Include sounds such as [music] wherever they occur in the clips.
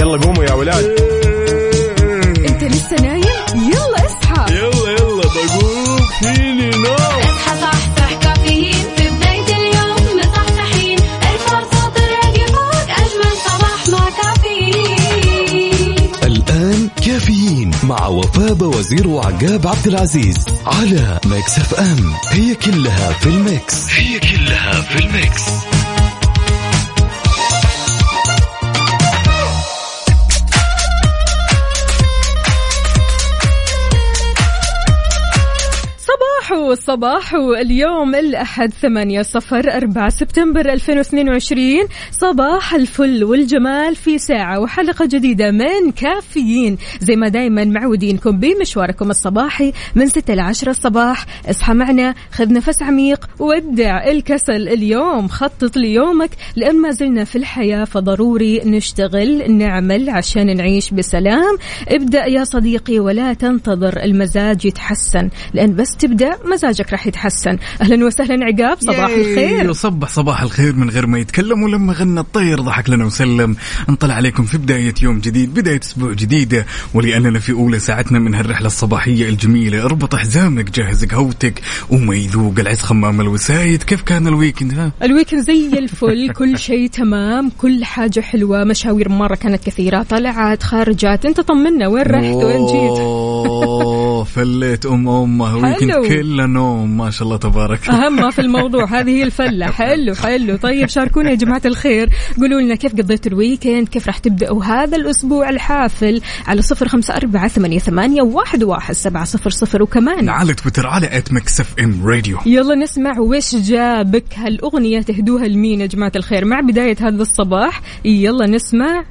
يلا قوموا يا ولاد. انت لسه نايم؟ يلا اصحى. يلا يلا بقوم. فيني نوم. اصحى صحصح كافيين. في بداية اليوم مصحصحين الفرصة تراقي فوق أجمل صباح مع كافيين. الآن كافيين مع وفاء وزير وعقاب عبد العزيز على Mix FM. هي كلها في ال mix. هي كلها في ال mix. صباحو صباحو اليوم الأحد ثمانية صفر أربعة سبتمبر 2022 صباح الفل والجمال في ساعة وحلقة جديدة من كافيين. زي ما دايما معودينكم بمشواركم الصباحي من ستة إلى عشرة الصباح. اصحى معنا خذ نفس عميق ودع الكسل اليوم. خطط ليومك لأن ما زلنا في الحياة فضروري نشتغل نعمل عشان نعيش بسلام. ابدأ يا صديقي ولا تنتظر المزاج يتحسن لأن بس تبدأ مزاجك راح يتحسن. أهلا وسهلا عقاب صباح الخير. وصبح صباح الخير من غير ما يتكلم ولما غنى الطير ضحك لنا وسلم. نطلع عليكم في بداية يوم جديد بداية أسبوع جديدة ولأننا في أولى ساعتنا من هالرحلة الصباحية الجميلة. اربط حزامك جهز قهوتك وما يذوق العز خمام الوسايد. كيف كان ال weekend ها؟ ال weekend زي الفل [laughs] كل شيء تمام كل حاجة حلوة مشاوير مرة كانت كثيرة طلعات خارجات. أنت طمنا وين رحت؟ وين جيت؟ [laughs] فليت أم أمه weekend. كله نوم ما شاء الله تبارك. أهم ما في الموضوع [laughs] هذه هي الفلة. حلو حلو. طيب شاركونا يا جماعة الخير. قولوا لنا كيف قضيتوا ال weekend كيف راح تبدأوا هذا الأسبوع الحافل؟ على صفر خمسة أربعة ثمانية, ثمانية واحد, واحد سبعة صفر صفر. وكمان على تويتر على at Mix FM Radio يلا نسمع وش جابك. هالأغنية تهدوها لمين يا جماعة الخير؟ مع بداية هذا الصباح يلا نسمع.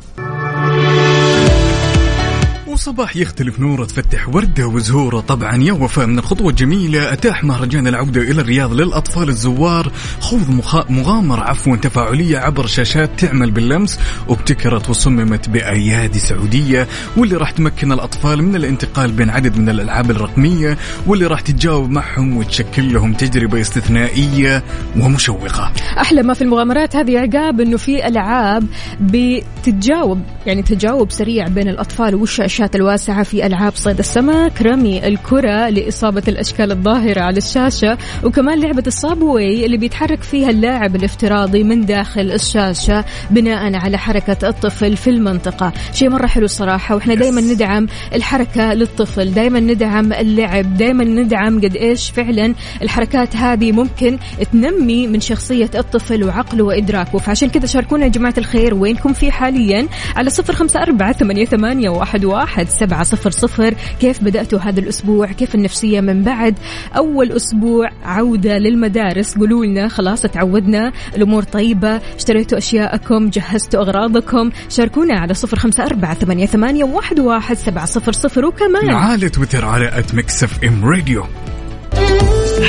وصباح يختلف نوره تفتح وردة وزهورة. طبعا يا وفاء من الخطوة الجميلة أتاح مهرجان العودة إلى الرياض للأطفال الزوار. خوض مخ... مغامرة عفوا تفاعلية عبر شاشات تعمل باللمس وابتكرت وصممت بأيادي سعودية واللي راح تمكن الأطفال من الانتقال بين عدد من الألعاب الرقمية واللي راح تتجاوب معهم وتشكل لهم تجربة استثنائية ومشوقة. أحلى ما في المغامرات هذه عقاب إنه في ألعاب بتتجاوب يعني تجاوب سريع بين الأطفال والشاشات الواسعة في ألعاب صيد السمك. رمي الكرة لإصابة الأشكال الظاهرة على الشاشة وكمان لعبة الصابوي اللي بيتحرك فيها اللاعب الافتراضي من داخل الشاشة بناء على حركة الطفل في المنطقة. شيء مرة حلو الصراحة وإحنا دائما ندعم الحركة للطفل دائما ندعم اللعب دائما ندعم قد إيش فعلا الحركات هذه ممكن تنمي من شخصية الطفل وعقله وإدراكه. فعشان كذا شاركونا يا جماعة الخير وينكم في حاليا على صفر خمسة أربعة ثمانية, ثمانية واحد, واحد سبعة صفر صفر. كيف بدأتوا هذا الأسبوع؟ كيف النفسية من بعد؟ أول أسبوع عودة للمدارس. قولوا لنا خلاص تعودنا. الأمور طيبة اشتريتوا أشياءكم جهزتوا أغراضكم. شاركونا على صفر خمسة أربعة ثمانية, ثمانية واحد, واحد سبعة صفر صفر. وكمان على تويتر على at Mix FM Radio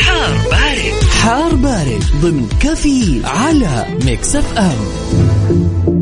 حار بارد. حار بارد ضمن كافيين على Mix FM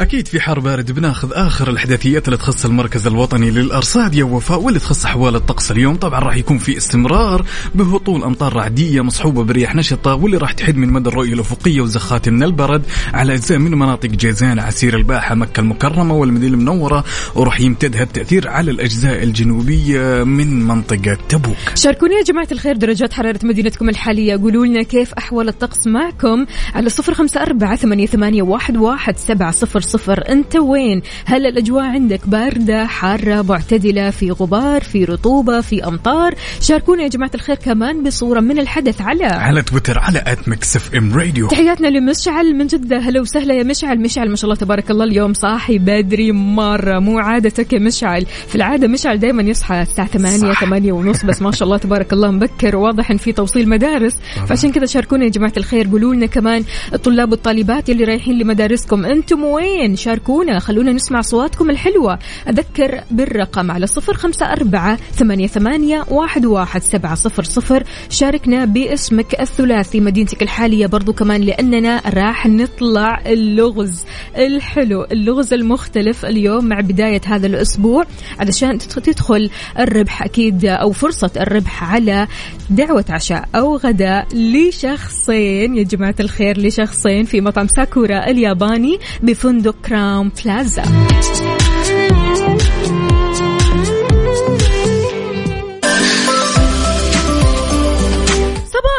أكيد في حار بارد بناخذ آخر الأحداثيات اللي تخص المركز الوطني للأرصاد. يا وفاء واللي تخص أحوال الطقس اليوم طبعا راح يكون في استمرار بهطول أمطار رعدية مصحوبة برياح نشطة واللي راح تحد من مدى الرؤية الأفقية وزخات من البرد على أجزاء من مناطق جيزان عسير الباحة مكة المكرمة والمدينة المنورة. وراح يمتد هالتأثير على الأجزاء الجنوبية من منطقة تبوك. شاركوني يا جماعة الخير درجات حرارة مدينتكم الحالية. قولوا لنا كيف أحوال الطقس معكم على صفر خمسة أربعة ثمانية, ثمانية واحد, واحد سبعة صفر صفر. أنت وين؟ هل الأجواء عندك باردة حارة معتدلة في غبار في رطوبة في أمطار؟ شاركونا يا جماعة الخير كمان بصورة من الحدث على على تويتر على at Mix FM Radio تحياتنا لمشعل من جدة. هلا وسهلا يا مشعل. مشعل ما شاء الله تبارك الله اليوم صاحي بدري مرة. مو عادتك يا مشعل. في العادة مشعل دائما يصحى الساعة 8 صح. 8 ونص بس ما شاء الله تبارك الله مبكر وواضح إن في توصيل مدارس. فعشان كذا شاركونا يا جماعة الخير. قولوا لنا كمان الطلاب والطالبات اللي رايحين لمدارسكم. أنتم وين؟ وين شاركونا خلونا نسمع أصواتكم الحلوة. أذكر بالرقم على صفر خمسة أربعة ثمانية, ثمانية واحد, واحد سبعة صفر صفر. شاركنا باسمك الثلاثي مدينتك الحالية برضو كمان لأننا راح نطلع اللغز الحلو اللغز المختلف اليوم مع بداية هذا الأسبوع. علشان تدخل الربح أكيد أو فرصة الربح على دعوة عشاء أو غداء لشخصين. يا جماعة الخير لشخصين في مطعم ساكورا الياباني بفندق كراون بلازا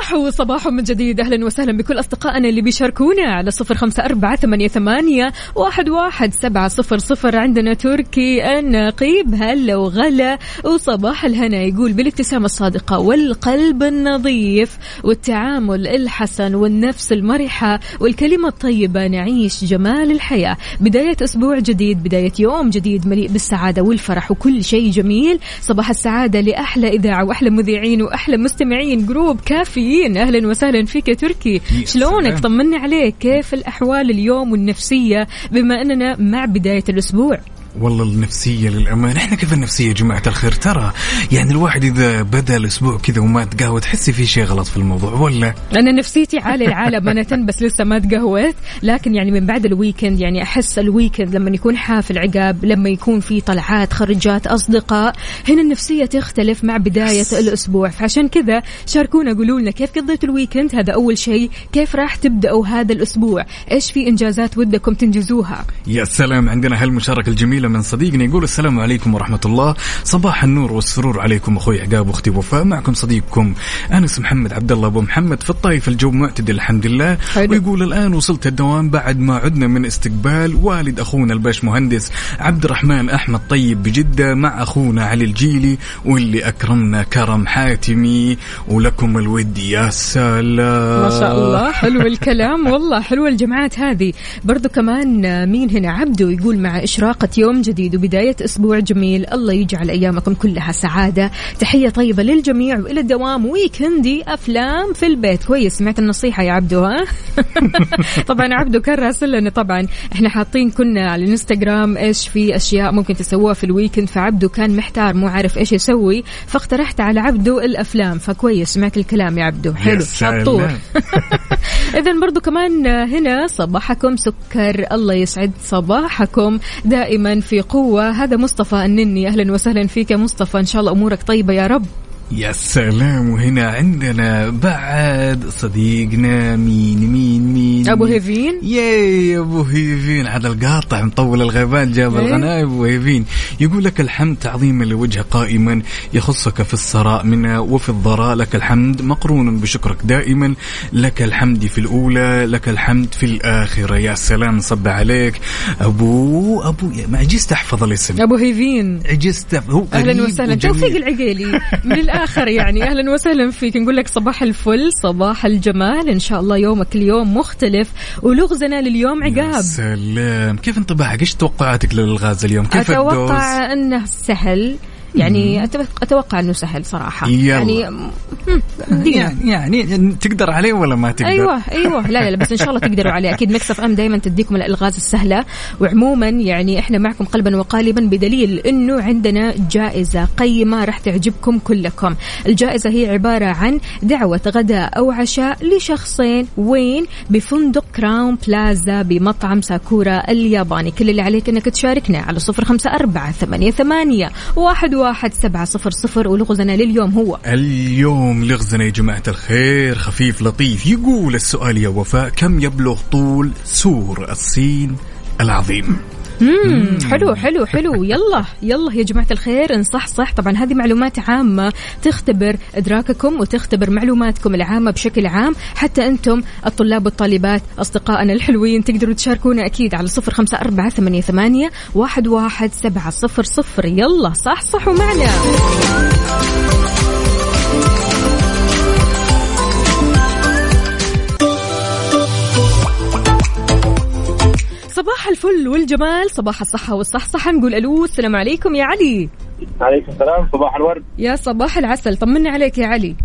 صباح وصباح من جديد. أهلا وسهلا بكل أصدقائنا اللي بيشاركونا على صفر خمسة أربعة ثمانية, ثمانية واحد, واحد سبعة صفر صفر. عندنا تركي النقيب هلا وغلا. وصباح الهنا يقول بالابتسامة الصادقة والقلب النظيف والتعامل الحسن والنفس المرحة والكلمة الطيبة نعيش جمال الحياة. بداية أسبوع جديد بداية يوم جديد مليء بالسعادة والفرح وكل شيء جميل. صباح السعادة لأحلى إذاعة وأحلى مذيعين وأحلى مستمعين جروب كافيين أهلا وسهلا فيك يا تركي. شلونك. طمنا عليك. كيف الأحوال اليوم والنفسية بما أننا مع بداية الأسبوع؟ والله النفسية للأمانة. إحنا كيف النفسية يا جماعة الخير. ترى يعني الواحد إذا بدأ الأسبوع كذا وما تقهوى تحسي في شيء غلط في الموضوع ولا؟ أنا نفسيتي عالي العالم أنا [laughs] بس لسه ما تقهويت لكن يعني من بعد ال weekend يعني أحس ال weekend لما يكون حافل عقاب لما يكون في طلعات خرجات أصدقاء هنا النفسية تختلف مع بداية الأسبوع. فعشان كذا شاركونا قولوا لنا كيف قضيتوا ال weekend هذا أول شيء. كيف راح تبدأوا هذا الأسبوع؟ إيش في إنجازات ودكم تنجزوها؟ يا سلام عندنا هالمشاركة الجميلة من صديقنا يقول السلام عليكم ورحمة الله. صباح النور والسرور عليكم أخوي عقاب وأختي وفاء. معكم صديقكم أنس محمد عبد الله أبو محمد في الطايف الجو معتدل الحمد لله. حلو. ويقول الآن وصلت الدوام بعد ما عدنا من استقبال والد أخونا الباش مهندس عبد الرحمن أحمد طيب بجدة مع أخونا علي الجيلي واللي أكرمنا كرم حاتمي ولكم الود يا سلام. ما شاء الله. حلو الكلام. والله حلوة الجماعات هذه. برضو كمان مين هنا؟ عبدو يقول مع إشراقة يوم جديد وبداية أسبوع جميل. الله يجعل أيامكم كلها سعادة. تحية طيبة للجميع وإلى الدوام. ويكندي أفلام في البيت. كويس سمعت النصيحة يا عبدو ها؟ [laughs] طبعا عبدو كان لنا طبعا. إحنا حاطين كنا على الإنستغرام إيش في أشياء ممكن تسووها في الويكند فعبدو كان محتار مو عارف إيش يسوي. فاقترحت على عبدو الأفلام. فكويس سمعت الكلام يا عبدو. حلو. شطور [laughs] إذا برضو كمان هنا صباحكم سكر. الله يسعد صباحكم. دائما في قوة. هذا مصطفى النني. أهلا وسهلا فيك مصطفى. إن شاء الله أمورك طيبة يا رب. يا سلام وهنا عندنا بعد صديقنا مين مين مين مين؟ هيفين؟ ياي أبو هيفين. هذا القاطع مطول الغيبان جاب إيه. الغنايم أبو هيفين. يقول لك الحمد تعظيما لوجه قائما يخصك في السراء منا وفي الضراء. لك الحمد مقرون بشكرك دائما. لك الحمد في الأولى لك الحمد في الآخرة. يا سلام صب عليك. أبو أبو ما عجزت أحفظ الاسم. أبو هيفين. عجزت هو أهلا وسهلا. توفيق العقيلي. من [laughs] الآخر يعني. أهلا وسهلا فيك. نقول لك صباح الفل صباح الجمال. إن شاء الله يومك اليوم مختلف. ولغزنا لليوم يا عقاب. سلام. كيف انطباعك؟ إيش توقعاتك للغاز اليوم؟ كيف الدوز؟ أتوقع أنه سهل. يعني أتوقع إنه سهل صراحة. يلا. يعني يعني, يعني تقدر عليه ولا ما تقدر؟ أيوه أيوه. لا لا بس إن شاء الله تقدروا عليه. أكيد ميكس اف ام دائما تديكم الألغاز السهلة. وعموما يعني إحنا معكم قلبا وقالبا بدليل إنه عندنا جائزة قيمة راح تعجبكم كلكم. الجائزة هي عبارة عن دعوة غداء أو عشاء لشخصين وين؟ بفندق كراون بلازا بمطعم ساكورا الياباني. كل اللي عليك إنك تشاركنا على صفر خمسة أربعة ثمانية ثمانية واحد واحد سبعة صفر صفر ولغزنا لليوم هو. اليوم لغزنا يا جماعة الخير خفيف لطيف. يقول السؤال يا وفاء كم يبلغ طول سور الصين العظيم؟ مم. حلو حلو حلو. يلا يلا يا جماعة الخير نصحصح طبعا هذه معلومات عامة تختبر إدراككم وتختبر معلوماتكم العامة بشكل عام. حتى أنتم الطلاب والطالبات أصدقائنا الحلوين تقدروا تشاركونا أكيد على صفر خمسة أربعة ثمانية, ثمانية واحد, واحد سبعة صفر صفر. يلا صحصحوا معنا. صباح الفل والجمال صباح الصحة والصحصحة. نقول ألو السلام عليكم يا علي. عليكم السلام صباح الورد. يا صباح العسل طمنا عليك يا علي.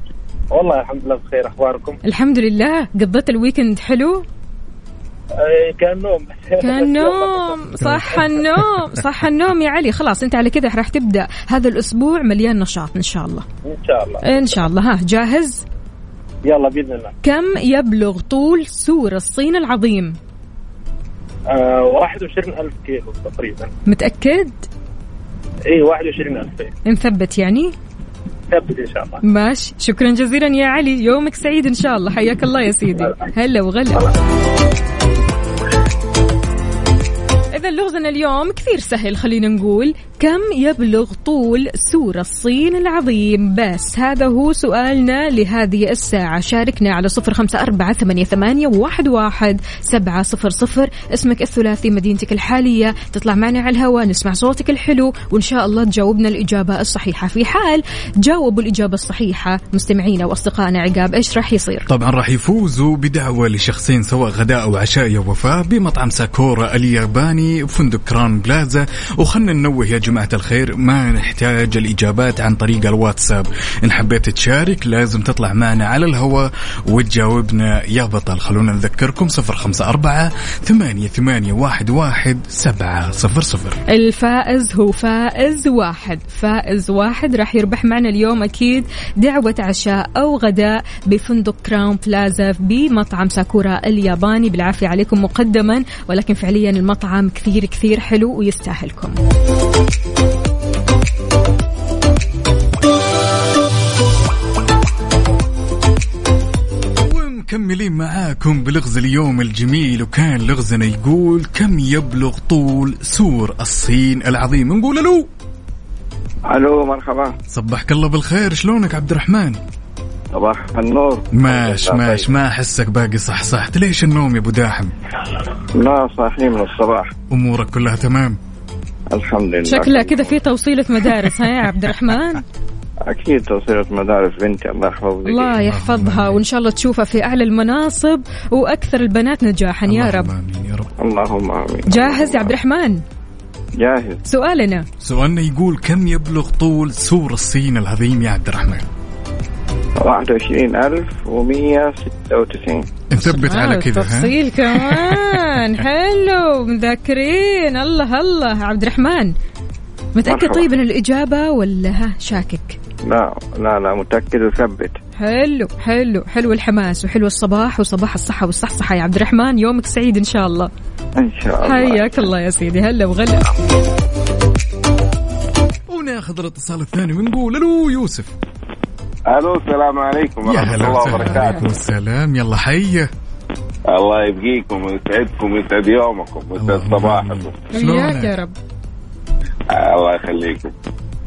والله الحمد لله بخير أخباركم؟ الحمد لله. قضيت ال weekend حلو؟ آه، كان نوم. [laughs] كان نوم. صح النوم صح النوم يا علي. خلاص انت على كذا راح تبدأ هذا الأسبوع مليان نشاط إن شاء الله. إن شاء الله. إن شاء الله. ها جاهز؟ يلا بإذن الله. كم يبلغ طول سور الصين العظيم؟ آه 21000 كيلو تقريبا. متأكد؟ اي 21000 نثبت يعني؟ ثبت إن شاء الله. ماشي. شكرا جزيلا يا علي. يومك سعيد إن شاء الله. حياك الله يا سيدي. هلا وغلا. إذا لغزنا اليوم كثير سهل خلينا نقول كم يبلغ طول سور الصين العظيم؟ بس هذا هو سؤالنا لهذه الساعة. شاركنا على صفر خمسة أربعة ثمانية, ثمانية واحد, واحد سبعة صفر صفر. اسمك الثلاثي مدينتك الحالية. تطلع معنا على الهواء نسمع صوتك الحلو وإن شاء الله تجاوبنا الإجابة الصحيحة. في حال جاوبوا الإجابة الصحيحة مستمعينا وأصدقائنا عقاب إيش راح يصير؟ طبعا راح يفوزوا بدعوة لشخصين سواء غداء أو عشاء يا وفاء بمطعم ساكورا الياباني. وفندق كران بلازا. وخلنا ننوه يا جماعة الخير ما نحتاج الإجابات عن طريق الواتساب. إن حبيت تشارك لازم تطلع معنا على الهواء وتجاوبنا. يا بطل خلونا نذكركم صفر خمسة أربعة ثمانية, ثمانية واحد, واحد سبعة صفر صفر. الفائز هو فائز واحد. فائز واحد راح يربح معنا اليوم أكيد دعوة عشاء أو غداء بفندق كراون بلازا بمطعم ساكورا الياباني. بالعافية عليكم مقدما ولكن فعليا المطعم كثير كثير حلو ويستاهلكم. ومكملين معاكم بلغز اليوم الجميل وكان لغزنا يقول كم يبلغ طول سور الصين العظيم؟ نقول له ألو مرحبا. صبحك الله بالخير شلونك عبد الرحمن؟ صباح النور. ماش الحمد لله ماش ما أحسك باقي صح صحت ليش النوم يا أبو داحم؟ طيب. لا صاحيين من الصباح. أمورك كلها تمام؟ الحمد لله. شكلها كذا في توصيلة مدارس ها يا عبد الرحمن؟ أكيد توصيلة مدارس بنتي الله يحفظك الله يحفظها وإن شاء الله تشوفها في أعلى المناصب وأكثر البنات نجاحا يا اللهم رب. آمين يا رب. اللهم آمين. جاهز يا عبد الرحمن؟ جاهز. سؤالنا. سؤالنا يقول كم يبلغ طول سور الصين العظيم يا عبد الرحمن؟ 21196 نثبت على كذا ها؟ تفصيل كمان. [laughs] حلو مذاكرين. الله الله. عبد الرحمن متأكد مرحبا. طيب من الإجابة ولا ها؟ شاكك. لا لا لا متأكد وثبت. حلو حلو حلو الحماس وحلو الصباح وصباح الصحة والصحصحة يا عبد الرحمن يومك سعيد إن شاء الله. إن شاء الله. حياك الله يا سيدي. هلا وغلا. وناخذ الاتصال الثاني ونقول ألو يوسف. ألو السلام عليكم يا ورحمة هلا الله وبركاته. السلام. يلا حيه الله يبقيكم ويسعدكم ويسعد يومكم ويسعد صباحكم. وياك يا شلونك؟ رب. آه، الله يخليكم.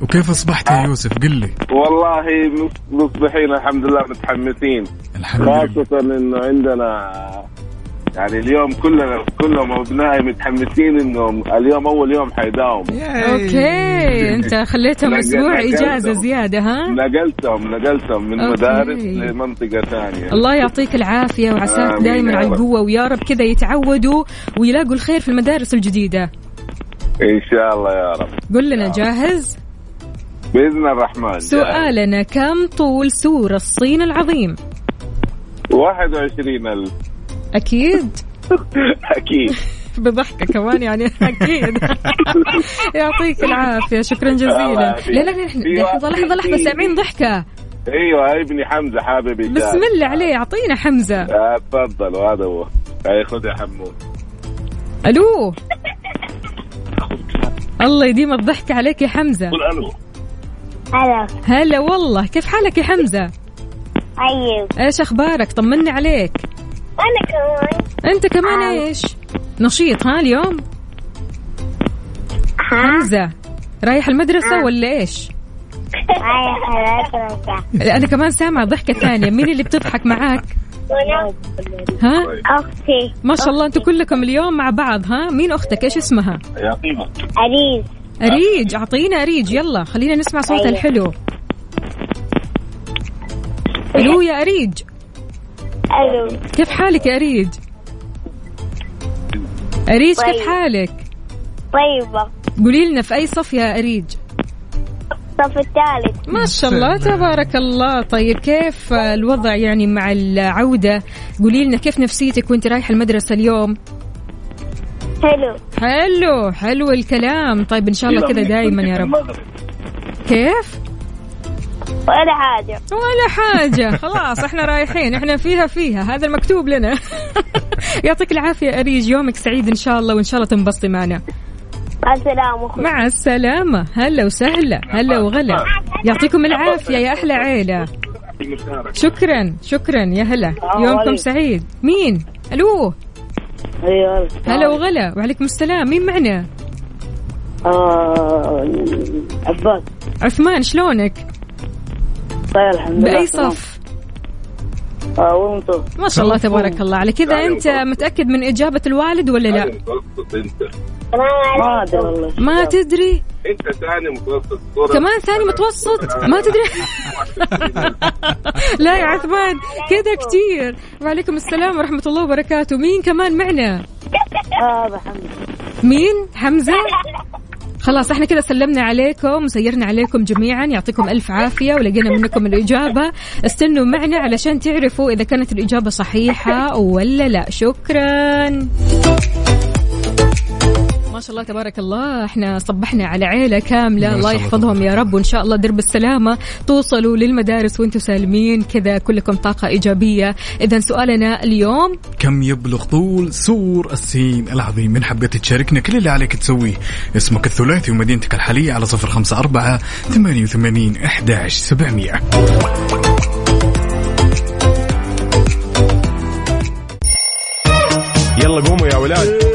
وكيف أصبحت يا يوسف؟ قل لي. والله مص- مصبحين الحمد لله متحمسين. الحمد لله. خاصة إنه عندنا يعني اليوم كلنا كلهم أبنائي متحمسين انه اليوم أول يوم حيداوم. okay. أنت خليتهم أسبوع. إجازة زيادة ها؟ نقلتهم نقلتهم من okay. مدارس لمنطقة ثانية. الله يعطيك العافية وعساك دائما على. القوة ويا رب كذا يتعودوا ويلاقوا الخير في المدارس الجديدة. إن شاء الله يا رب. قل لنا جاهز؟ بإذن الرحمن سؤالنا كم طول سور الصين العظيم؟ 21000 أكيد. أكيد. [laughs] بضحكة كمان يعني. [laughs] أكيد. [laughs] يعطيك العافية. شكرا جزيلا. لا لا لحظة لحظة لحظة. سامعين ضحكة. أيوه ابني حمزة حابب يشارك بسم الله عليه. أعطينا حمزة. آه، تفضل وهذا هو. هاي خذ يا حمود. ألو؟ الله يديم الضحك عليك يا حمزة. قول ألو. هلا هلا والله. كيف حالك يا حمزة؟ طيب. إيش أخبارك؟ طمني عليك. أنا كمان. أنت كمان إيش؟ نشيط ها اليوم؟ حمزة رايح المدرسة ولا إيش؟ أنا كمان سامعة ضحكة ثانية. مين اللي بتضحك معاك؟ ها؟ أختي. ما شاء الله أنتوا كلكم اليوم مع بعض ها؟ مين أختك؟ إيش اسمها؟ اريز أريج أعطينا أريج يلا خلينا نسمع صوتها أيوة. الحلو. ألو يا أريج. ألو. كيف حالك يا أريج؟ أريج كيف طيب. حالك؟ طيبة. قولي لنا في أي صف يا أريج؟ الصف الثالث. ما شاء الله تبارك الله. طيب كيف الوضع يعني مع العودة؟ قولي لنا كيف نفسيتك وأنت رايحة المدرسة اليوم؟ حلو. حلو حلو الكلام. طيب إن شاء الله كذا دائما يا رب. كيف؟ ولا حاجة. ولا حاجة. خلاص إحنا رايحين. إحنا فيها فيها. هذا المكتوب لنا. [laughs] يعطيك العافية أريج. يومك سعيد إن شاء الله وإن شاء الله تنبسطي معنا. مع السلامة. أخوي مع السلامة. هلا وسهلا. هلا وغلا. يعطيكم العافية يا أحلى عيلة. شكرا شكرا يا هلا. يومكم سعيد. مين؟ ألو. أيوه. هلا وغلا. وعليكم السلام. مين معنا؟ آه عباس عثمان شلونك؟ طيب الحمد لله. بأي. صف؟ آه ما شاء الله تبارك الله على كذا أنت متأكد من إجابة الوالد ولا لا؟ ما أدري والله. ما تدري. أنت ثاني متوسط. كمان ثاني متوسط؟ ما تدري. [laughs] لا يا عثمان كذا كتير. وعليكم السلام ورحمة الله وبركاته. مين كمان معنا؟ آه بحمد مين؟ حمزة؟ خلاص إحنا كذا سلمنا عليكم وسيرنا عليكم جميعا يعطيكم ألف عافية ولقينا منكم الإجابة. استنوا معنا علشان تعرفوا إذا كانت الإجابة صحيحة ولا لا. شكرا. ما شاء الله تبارك الله. إحنا صبحنا على عيلة كاملة. الله يحفظهم يا رب. وإن شاء الله درب السلامة. توصلوا للمدارس وأنتم سالمين. كذا كلكم طاقة إيجابية. اذا سؤالنا اليوم. كم يبلغ طول سور السين العظيم؟ من حبيت تشاركنا كل اللي عليك تسويه. اسمك الثلاثي ومدينتك الحالية على صفر خمسة أربعة ثمانية وثمانين أحداش سبعمية. يلا قوموا يا ولاد.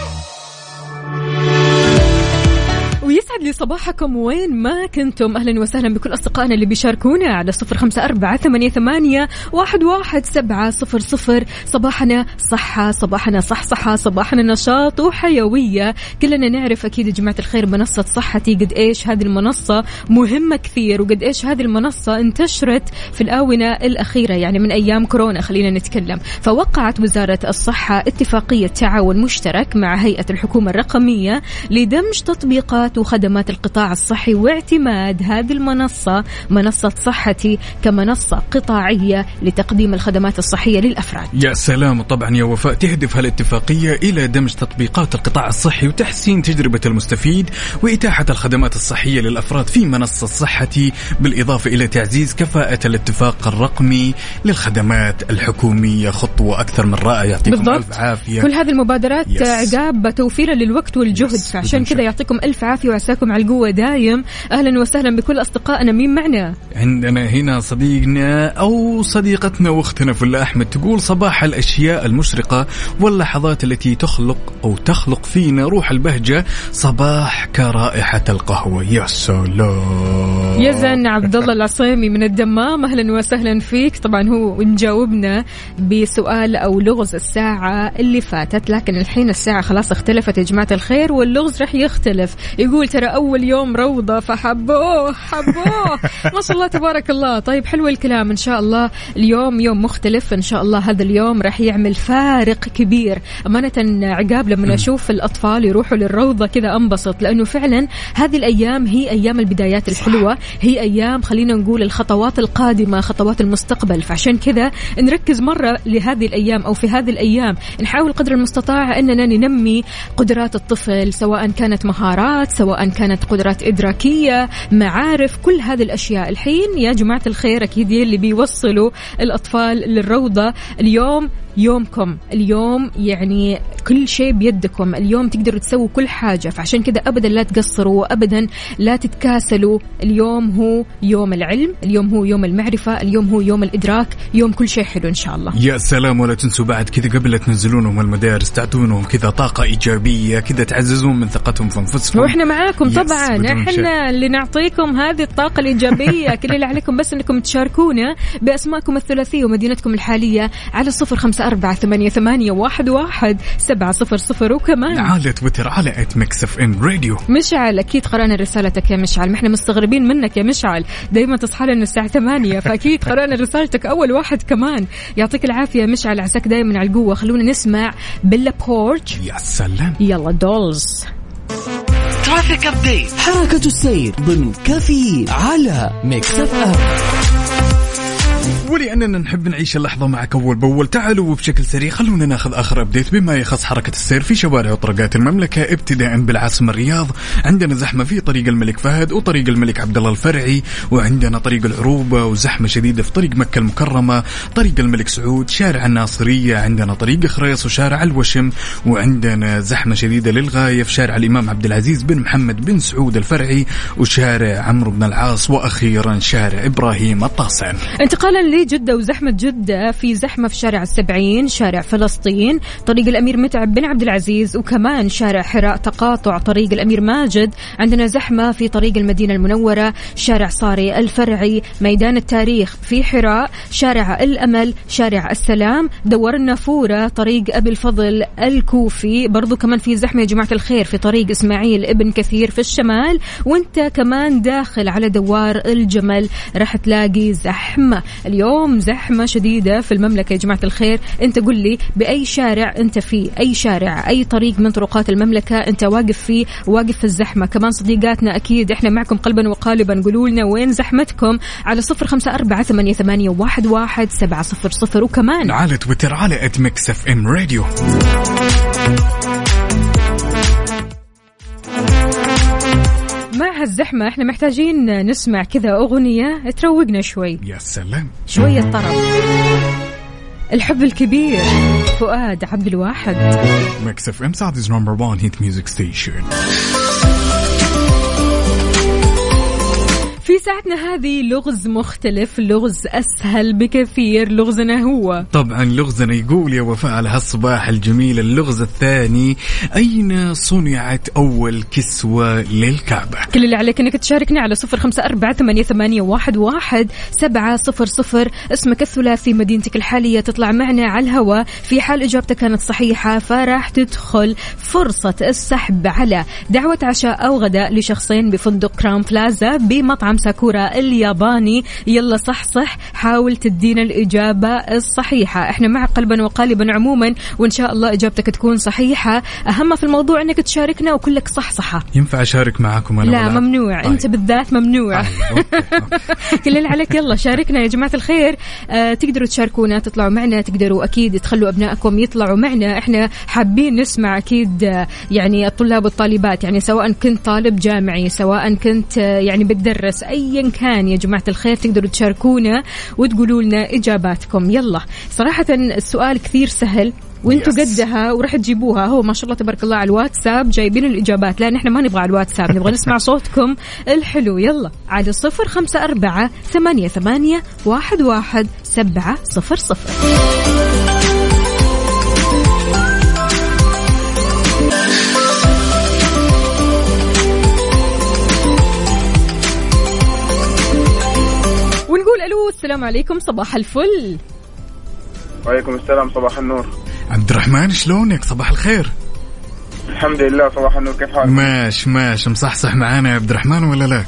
ويسعد لي صباحكم. وين ما كنتم؟ أهلا وسهلا بكل أصدقائنا اللي بيشاركونا على صفر خمسة أربعة ثمانية, ثمانية واحد, واحد سبعة صفر صفر. صباحنا صحة صباحنا صحصحة صباحنا نشاط وحيوية. كلنا نعرف أكيد يا جماعة الخير منصة صحتي قد إيش هذه المنصة مهمة كثير وقد إيش هذه المنصة انتشرت في الآونة الأخيرة يعني من أيام كورونا خلينا نتكلم. فوقعت وزارة الصحة اتفاقية تعاون مشترك مع هيئة الحكومة الرقمية لدمج تطبيقات وخدمات القطاع الصحي واعتماد هذه المنصة منصة صحتي كمنصة قطاعية لتقديم الخدمات الصحية للأفراد. يا سلام طبعا يا وفاء تهدف هالاتفاقية إلى دمج تطبيقات القطاع الصحي وتحسين تجربة المستفيد وإتاحة الخدمات الصحية للأفراد في منصة صحتي بالإضافة إلى تعزيز كفاءة الاتفاق الرقمي للخدمات الحكومية. خطوة أكثر من رائعة يعطيكم بالضبط. ألف عافية. كل هذه المبادرات يس. عقاب توفيرا للوقت والجهد يس، فعشان بدون كذا. يعطيكم ألف عافية وعساكم على القوة دايم. أهلا وسهلا بكل أصدقائنا. مين معنا؟ عندنا هنا صديقنا أو صديقتنا وأختنا فلا أحمد تقول صباح الأشياء المشرقة واللحظات التي تخلق أو تخلق فينا روح البهجة. صباح كرائحة القهوة. يا سلام. يزن عبد الله العصيمي من الدمام. أهلا وسهلا فيك. طبعا هو نجاوبنا بسؤال أو لغز الساعة اللي فاتت لكن الحين الساعة خلاص اختلفت يا جماعة الخير واللغز راح يختلف. يقول ترى أول يوم روضة فحبوه حبوه. [laughs] ما شاء الله تبارك الله. طيب حلو الكلام. إن شاء الله اليوم يوم مختلف. إن شاء الله هذا اليوم راح يعمل فارق كبير. أمانة عقاب لما أشوف الأطفال يروحوا للروضة كذا أنبسط. لأنه فعلا هذه الأيام هي أيام البدايات الحلوة. هي أيام خلينا نقول الخطوات القادمة خطوات المستقبل. فعشان كذا نركز مرة لهذه الأيام أو في هذه الأيام. نحاول قدر المستطاع أننا ننمي قدرات الطفل سواء كانت مهارات سواء كانت قدرات إدراكية معارف كل هذه الأشياء. الحين يا جماعة الخير أكيد يلي بيوصلوا الأطفال للروضة اليوم يومكم. اليوم يعني كل شيء بيدكم. اليوم تقدروا تسووا كل حاجة. فعشان كذا أبدا لا تقصروا أبدا لا تتكاسلوا. اليوم هو يوم العلم. اليوم هو يوم المعرفة. اليوم هو يوم الإدراك. يوم كل شيء حلو إن شاء الله. يا سلام ولا تنسوا بعد كذا قبل لا تنزلونهم المدارس تعطونهم كذا طاقة إيجابية كذا تعززون من ثقتهم في أنفسهم وإحنا معاكم طبعا. إحنا اللي نعطيكم هذه الطاقة الإيجابية. [laughs] كل اللي عليكم بس إنكم تشاركونا بأسماءكم الثلاثية ومدينتكم الحالية على صفر خمسة أربعة ثمانية, ثمانية واحد, واحد سبعة صفر صفر. وكمان على تويتر على at ميكس اف ام راديو مشعل أكيد قرأنا رسالتك يا مشعل. ما إحنا مستغربين منك يا مشعل. دائما تصحى لنا الساعة 8 فأكيد قرأنا رسالتك أول واحد كمان. يعطيك العافية يا مشعل عساك دائما على القوة. خلونا نسمع بيلا بورج يا سلام. يلا دولز traffic update حركة السير ضمن كافيين على ميكس اف ام ولاننا نحب نعيش اللحظة معك أول بأول. تعالوا وبشكل سريع خلونا ناخذ آخر ابديت بما يخص حركة السير في شوارع وطرقات المملكة ابتداء بالعاصمة الرياض. عندنا زحمة في طريق الملك فهد وطريق الملك عبد الله الفرعي وعندنا طريق العروبة وزحمة شديدة في طريق مكة المكرمة طريق الملك سعود شارع الناصرية عندنا طريق خريص وشارع الوشم وعندنا زحمة شديدة للغاية في شارع الإمام عبد العزيز بن محمد بن سعود الفرعي وشارع عمرو بن العاص وأخيرا شارع إبراهيم الطاسن. انتقالا لجدة وزحمة جدة في زحمة في شارع السبعين شارع فلسطين طريق الأمير متعب بن عبد العزيز وكمان شارع حراء تقاطع طريق الأمير ماجد عندنا زحمة في طريق المدينة المنورة شارع صاري الفرعي ميدان التاريخ في حراء شارع الأمل شارع السلام دوار النافورة طريق أبي الفضل الكوفي برضو كمان في زحمة يا جماعة الخير في طريق إسماعيل ابن كثير في الشمال وانت كمان داخل على دوار الجمل راح تلاقي زحمة. اليوم زحمة شديدة في المملكة. يا جماعة الخير أنت قل لي بأي شارع أنت فيه أي شارع أي طريق من طرقات المملكة أنت واقف فيه واقف في الزحمة. كمان صديقاتنا أكيد إحنا معكم قلبا وقالبا. قولوا لنا وين زحمتكم؟ على صفر خمسة أربعة ثمانية, ثمانية واحد, واحد سبعة صفر صفر. وكمان على تويتر على at ميكس اف ام راديو مع هالزحمة إحنا محتاجين نسمع كذا أغنية تروقنا شوي. يا سلام. شوية طرب الحب الكبير. فؤاد عبد الواحد. ميكس اف ام. Saudi's number 1 hit music station في ساعتنا هذه لغز مختلف لغز أسهل بكثير لغزنا هو. طبعا لغزنا يقول يا وفاء على هالصباح الجميل اللغز الثاني أين صنعت أول كسوة للكعبة؟ كل اللي عليك إنك تشاركنا على صفر خمسة أربعة ثمانية, ثمانية واحد, واحد سبعة صفر صفر. اسمك الثلاثي مدينتك الحالية تطلع معنا على الهواء في حال إجابتك كانت صحيحة فراح تدخل فرصة السحب على دعوة عشاء أو غداء لشخصين بفندق كرام بلازا بمطعم ساكورا الياباني. يلا صح صح حاول تدينا الإجابة الصحيحة. إحنا مع قلبا وقالبا عموما وإن شاء الله إجابتك تكون صحيحة. أهم في الموضوع أنك تشاركنا وكلك صح صحة. ينفع أشارك معاكم أنا لا ولا؟ ممنوع. طيب. أنت بالذات ممنوع. أوكي. [laughs] كل اللي عليك يلا شاركنا يا جماعة الخير. آه تقدروا تشاركونا تطلعوا معنا تقدروا أكيد تخلوا أبنائكم يطلعوا معنا. إحنا حابين نسمع أكيد آه يعني الطلاب والطالبات يعني سواء كنت طالب جامعي سواء كنت آه يعني بتدرس ايا كان يا جماعة الخير تقدروا تشاركونا وتقولوا لنا إجاباتكم. يلا. صراحة السؤال كثير سهل Yes. قدها وراح تجيبوها. هو ما شاء الله تبارك الله على الواتساب جايبين الإجابات. لا نحن ما نبغى على الواتساب نبغى [laughs] نسمع صوتكم الحلو. يلا. على صفر خمسة أربعة ثمانية, ثمانية واحد, واحد سبعة صفر صفر. السلام عليكم صباح الفل. وعليكم السلام صباح النور. عبد الرحمن شلونك؟ صباح الخير. الحمد لله صباح النور. كيف حالك؟ ماش ماش مصحصح معانا يا عبد الرحمن ولا لا؟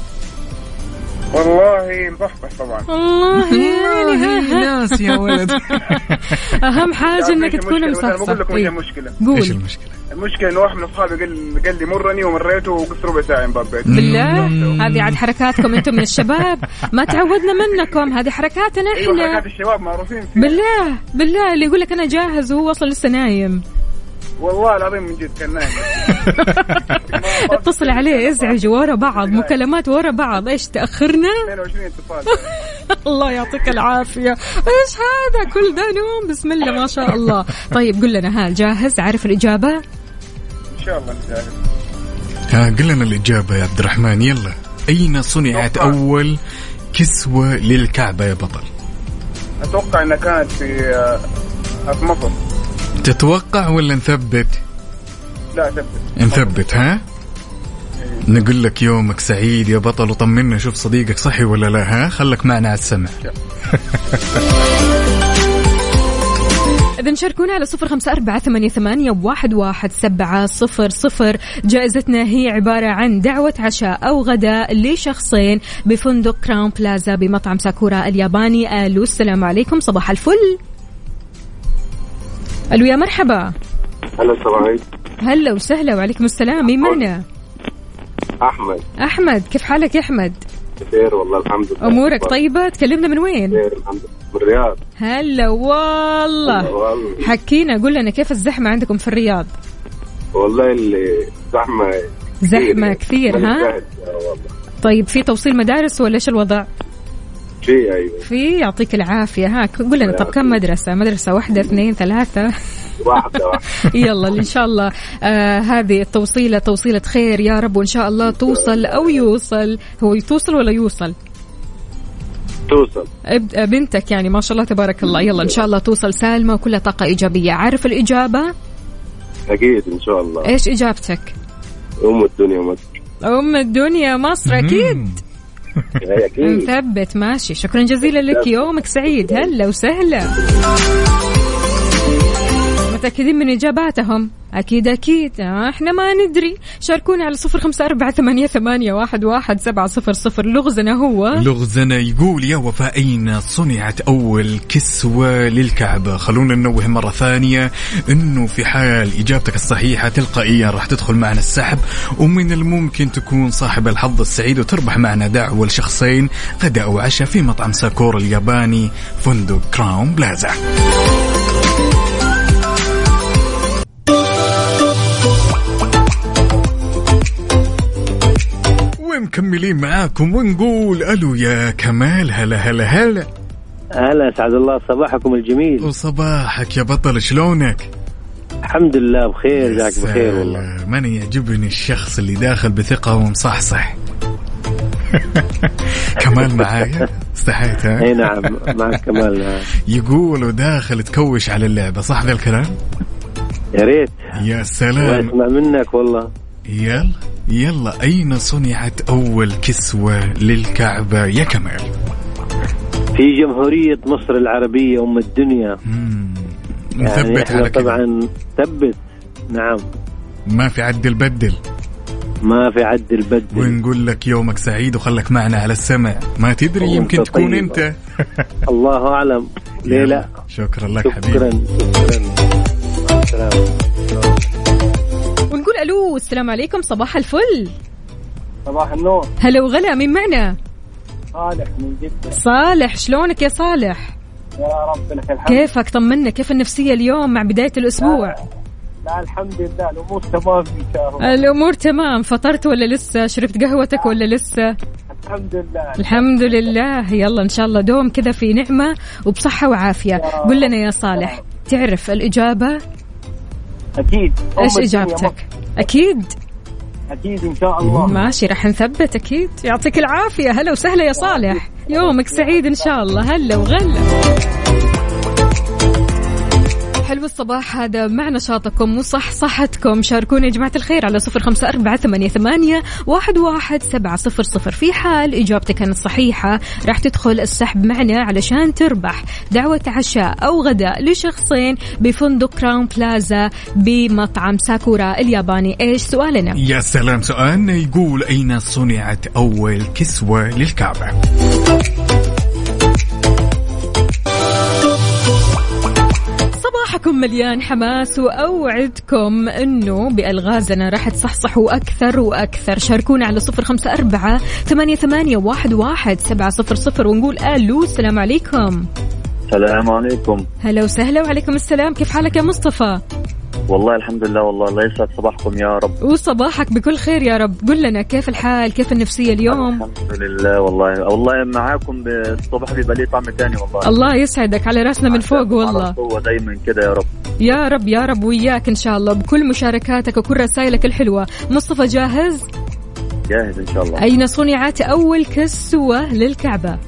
والله مصحصح طبعا. الله يعني ناس يا ولد. [laughs] أهم حاجة إنك تكون مصحصح بقول لكم إيش إيه. المشكلة؟ إيش قول المشكلة؟ المشكلة إنه واحد من أصحابي قال قال لي مرني ومريته وقصت ربع ساعة مبابيت بالله؟ هذه عاد حركاتكم أنتم من الشباب. ما تعودنا منكم. هذه حركاتنا حركات إحنا. الشباب معروفين فيها. بالله بالله. اللي يقول لك أنا جاهز وهو أصلا لسه نايم. والله العظيم من جد كان نايم. [laughs] [laughs] اتصل عليه ازعج ورا بعض مكالمات ورا بعض. إيش تأخرنا؟ 22 اتصال. [laughs] الله يعطيك العافية. إيش هذا؟ كل ده نوم؟ بسم الله ما شاء الله. طيب قل لنا ها جاهز؟ عارف الإجابة؟ إن شاء الله نساعد ها قل لنا الإجابة يا عبد الرحمن. يلا. أين صنعت أتوقع. أول كسوة للكعبة يا بطل؟ أتوقع إنها كانت في آه، في مصر تتوقع ولا نثبت؟ لا ثبت نثبت ها؟ نقول لك يومك سعيد يا بطل وطمنا شوف صديقك صحي ولا لا ها؟ خلك معنا على السمع. [laughs] إذا شاركونا على صفر خمسة أربعة ثمانية, ثمانية واحد, واحد سبعة صفر صفر. جائزتنا هي عبارة عن دعوة عشاء أو غداء لشخصين بفندق Crowne Plaza بمطعم Sakura الياباني. ألو السلام عليكم صباح الفل. ألو يا مرحبا. هلا السلام عليكم. هلا وسهلا وعليكم السلام. مين معنا؟ أحمد. أحمد كيف حالك يا أحمد؟ بخير والله الحمد لله. أمورك طيبة؟ تكلمنا من وين؟ بخير الحمد لله. من الرياض. هلا والله. والله. حكينا قول لنا كيف الزحمة عندكم في الرياض؟ والله اللي زحمة زحمة كثير ها؟ آه والله. طيب في توصيل مدارس ولا إيش الوضع؟ في أيوه في؟ يعطيك العافية. ها قول لنا طب كم مدرسة؟ مدرسة واحدة اثنين ثلاثة؟ واحدة واحدة. [laughs] يلا إن شاء الله. آه هذه التوصيلة توصيلة خير يا رب وإن شاء الله توصل أو يوصل. هو توصل ولا يوصل؟ توصل. اب- بنتك يعني ما شاء الله تبارك الله. يلا إن شاء الله توصل. سالمة وكلها طاقة إيجابية. عارف الإجابة؟ أكيد إن شاء الله. إيش إجابتك؟ أم الدنيا مصر. أم الدنيا مصر أكيد. مثبت ماشي. شكرا جزيلا لك يومك سعيد. هلا وسهلا. متأكدين من إجاباتهم؟ أكيد أكيد. آه، إحنا ما ندري. شاركونا على صفر خمسة أربعة ثمانية, ثمانية واحد, واحد سبعة صفر صفر. لغزنا هو. لغزنا يقول يا وفاء أين صنعت أول كسوة للكعبة. خلونا ننوه مرة ثانية. أنه في حال إجابتك الصحيحة تلقائيا راح تدخل معنا السحب ومن الممكن تكون صاحب الحظ السعيد وتربح معنا دعوة لشخصين غداء أو عشاء في مطعم Sakura الياباني فندق Crowne Plaza. ومكملين معاكم ونقول ألو يا كمال هلا هلا هلا هلا اسعد الله صباحكم الجميل وصباحك يا بطل شلونك؟ الحمد لله بخير جاك بخير والله. أنا يعجبني الشخص اللي داخل بثقة ومصحصح [laughs] كمال معايا استحيت ها؟ أي نعم معك كمال. يقول وداخل تكوش على اللعبة صح ذا الكلام؟ يا ريت يا سلام يسمع منك والله يلا يلا أين صنعت أول كسوة للكعبة يا كمال؟ في جمهورية مصر العربية أم الدنيا. مم. يعني نثبت إحنا على طبعا ثبت نعم. ما في عدل بدل ما في عدل بدل ونقول لك يومك سعيد وخلك معنا على السمع ما تدري يمكن تكون. أنت. [laughs] الله أعلم. ليه لا؟ شكرا لك شكرا حبيبي. شكرا. مع السلامة. ونقول ألو السلام عليكم صباح الفل. صباح النور. هلا وغلا مين معنا؟ صالح من جدة. صالح شلونك يا صالح؟ يا رب لك الحمد. كيفك؟ طمنا كيف النفسية اليوم مع بداية الأسبوع؟ لا الحمد لله الأمور تمام إن شاء الله. الأمور تمام. فطرت ولا لسه؟ شربت قهوتك ولا لسه؟ الحمد لله. الحمد لله. يلا إن شاء الله دوم كذا في نعمة وبصحة وعافية. قل لنا يا صالح تعرف الإجابة؟ أكيد. إيش إجابتك؟ أكيد. أكيد إن شاء الله. ماشي راح نثبت أكيد. يعطيك العافية. هلا وسهلا يا صالح. يومك سعيد إن شاء الله. هلا وغلا. حلو الصباح هذا مع نشاطكم وصحصحتكم شاركوني يا جماعة الخير على صفر خمسة أربعة ثمانية, ثمانية واحد, واحد سبعة صفر صفر. في حال إجابتك كانت صحيحة راح تدخل السحب معنا علشان تربح دعوة عشاء أو غداء لشخصين بفندق كراون بلازا بمطعم ساكورا الياباني. إيش سؤالنا؟ يا سلام سؤالنا يقول أين صنعت أول كسوة للكعبة؟ صباحكم مليان حماس وأوعدكم أنه بألغازنا راح تصحصحوا أكثر وأكثر. شاركونا على صفر خمسة أربعة ثمانية, ثمانية واحد, واحد سبعة صفر صفر ونقول ألو السلام عليكم. السلام عليكم. هلا وسهلا وعليكم السلام. كيف حالك يا مصطفى؟ والله الحمد لله والله الله يسعد صباحكم يا رب. وصباحك بكل خير يا رب. قل لنا كيف الحال؟ كيف النفسية اليوم؟ الحمد لله والله والله معاكم بالصبح بيبقى لي طعم تاني والله. الله يسعدك على راسنا من فوق والله. هو دايما كده يا رب. يا رب يا رب وياك إن شاء الله. بكل مشاركاتك وكل رسائلك الحلوة. مصطفى جاهز؟ جاهز إن شاء الله. أين صنعت أول كسوة للكعبة؟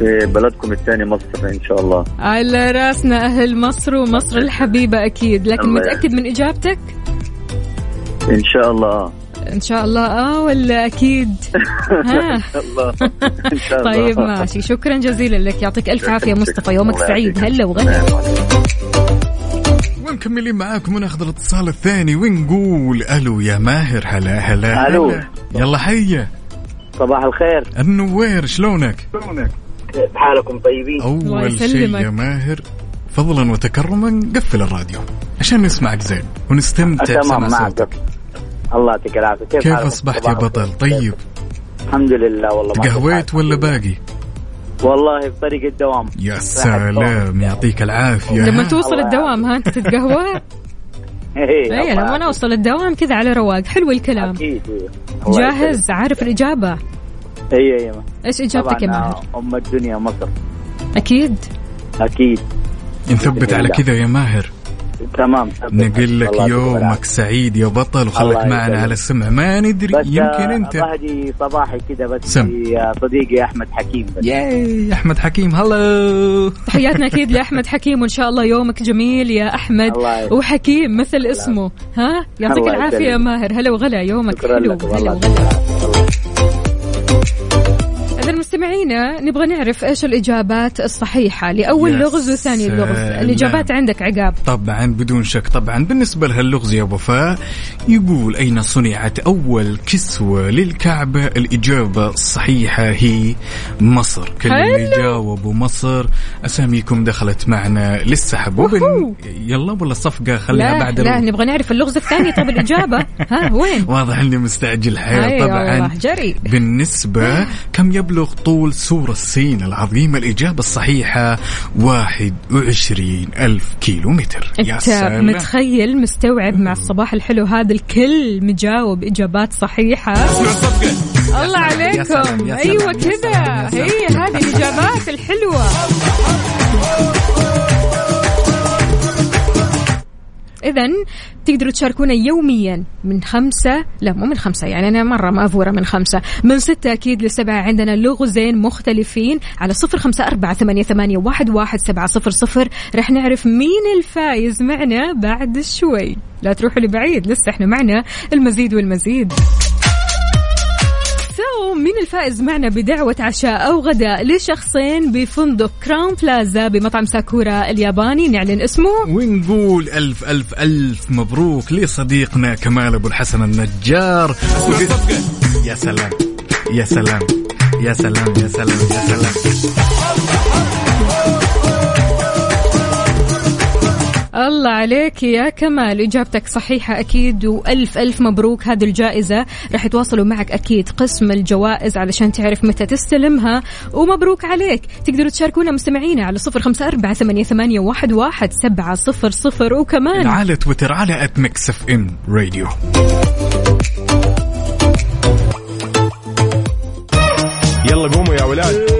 في بلدكم الثاني مصر إن شاء الله. على راسنا أهل مصر ومصر الحبيبة أكيد لكن متأكد من إجابتك؟ إن شاء الله. إن شاء الله. آه ولا أكيد؟ [laughs] ها. إن شاء الله. إن شاء الله. طيب ماشي. شكرا جزيلا لك. يعطيك ألف عافية مصطفى. يومك سعيد. هلا وغلا. ومكملين معاكم وناخذ الاتصال الثاني ونقول ألو يا ماهر. هلا هلا ألو. هلا. يلا حيه صباح الخير. النوير شلونك؟ كيف حالكم طيبين. الله اول شيء. يا ماهر فضلا وتكرما قفل الراديو عشان نسمعك زين ونستمتع تمام بسمع معك صوتك. الله يعطيك العافية. كيف, كيف؟ أصبحت يا بطل؟ طيب. الحمد لله والله تقهويت ولا باقي؟ والله في طريق الدوام. يا سلام يعطيك العافية. لما؟ توصل الله الدوام ها أنت تتقهوى [laughs] إيه اي لما أنا أوصل الدوام كذا على رواق. حلو الكلام. أكيد إيه. الله جاهز؟ عارف الإجابة؟ إي إي إيش إجابتك يا طبعا ماهر؟ آه، أم الدنيا مصر. أكيد؟ أكيد. نثبت على كذا يا ماهر. تمام. نقول لك يومك. سعيد يا بطل وخلك معنا. على السمع. ما ندري يمكن آه، أنت. بهدي صباحي كذا بس سم. في صديقي أحمد حكيم بس. ياي أحمد حكيم هلا. تحياتنا أكيد لاحمد حكيم وإن شاء الله يومك جميل يا أحمد. وحكيم مثل اسمه. ها؟ يعطيك العافية يا. ماهر. هلا وغلا يومك حلو هلا وغلا. مستمعينا نبغى نعرف إيش الإجابات الصحيحة لأول لغز وثاني لغز. سلام. الإجابات عندك عقاب. طبعا بدون شك طبعا. بالنسبة لهاللغز يا وفاء يقول أين صنعت أول كسوة للكعبة؟ الإجابة الصحيحة هي مصر. كل اللي. جاوبوا مصر. أساميكم دخلت معنا للسحب. وبن... يلا ولا الصفقة خليها لا بعد لا ال- نبغى نعرف اللغز الثاني. طب الإجابة؟ [laughs] ها وين؟ واضح إني مستعجل حيل. أي طبعا. جري. بالنسبة كم يبلغ طول سور الصين العظيمة الإجابة الصحيحة 21 ألف كيلو متر يا سلام. متخيل مستوعب مع الصباح الحلو هذا الكل مجاوب إجابات صحيحة؟ الله عليكم. يا سلام، يا كذا سلام،. هي هذه الإجابات الحلوة. إذا تقدروا تشاركونا يوميا من خمسة لا مو من خمسة يعني أنا مرة مأفورة من خمسة. من ستة أكيد لسبعة عندنا لغزين مختلفين على صفر خمسة أربعة ثمانية, ثمانية واحد, واحد سبعة صفر صفر. رح نعرف مين الفايز معنا بعد شوي. لا تروحوا لبعيد لسه إحنا معنا المزيد والمزيد. so مين الفائز معنا بدعوة عشاء أو غداء لشخصين بفندق Crowne Plaza بمطعم Sakura الياباني؟ نعلن اسمه. ونقول ألف ألف ألف مبروك لصديقنا كمال أبو الحسن النجار. يا سلام. يا سلام. يا سلام. يا سلام. يا سلام. الله عليك يا كمال. إجابتك صحيحة أكيد وألف ألف مبروك. هذه الجائزة راح يتواصلوا معك أكيد قسم الجوائز علشان تعرف متى تستلمها ومبروك عليك. تقدروا تشاركونا مستمعينا على صفر خمسة أربعة ثمانية, ثمانية واحد, واحد سبعة صفر صفر. وكمان على تويتر على at Mix FM Radio يلا قوموا يا ولاد.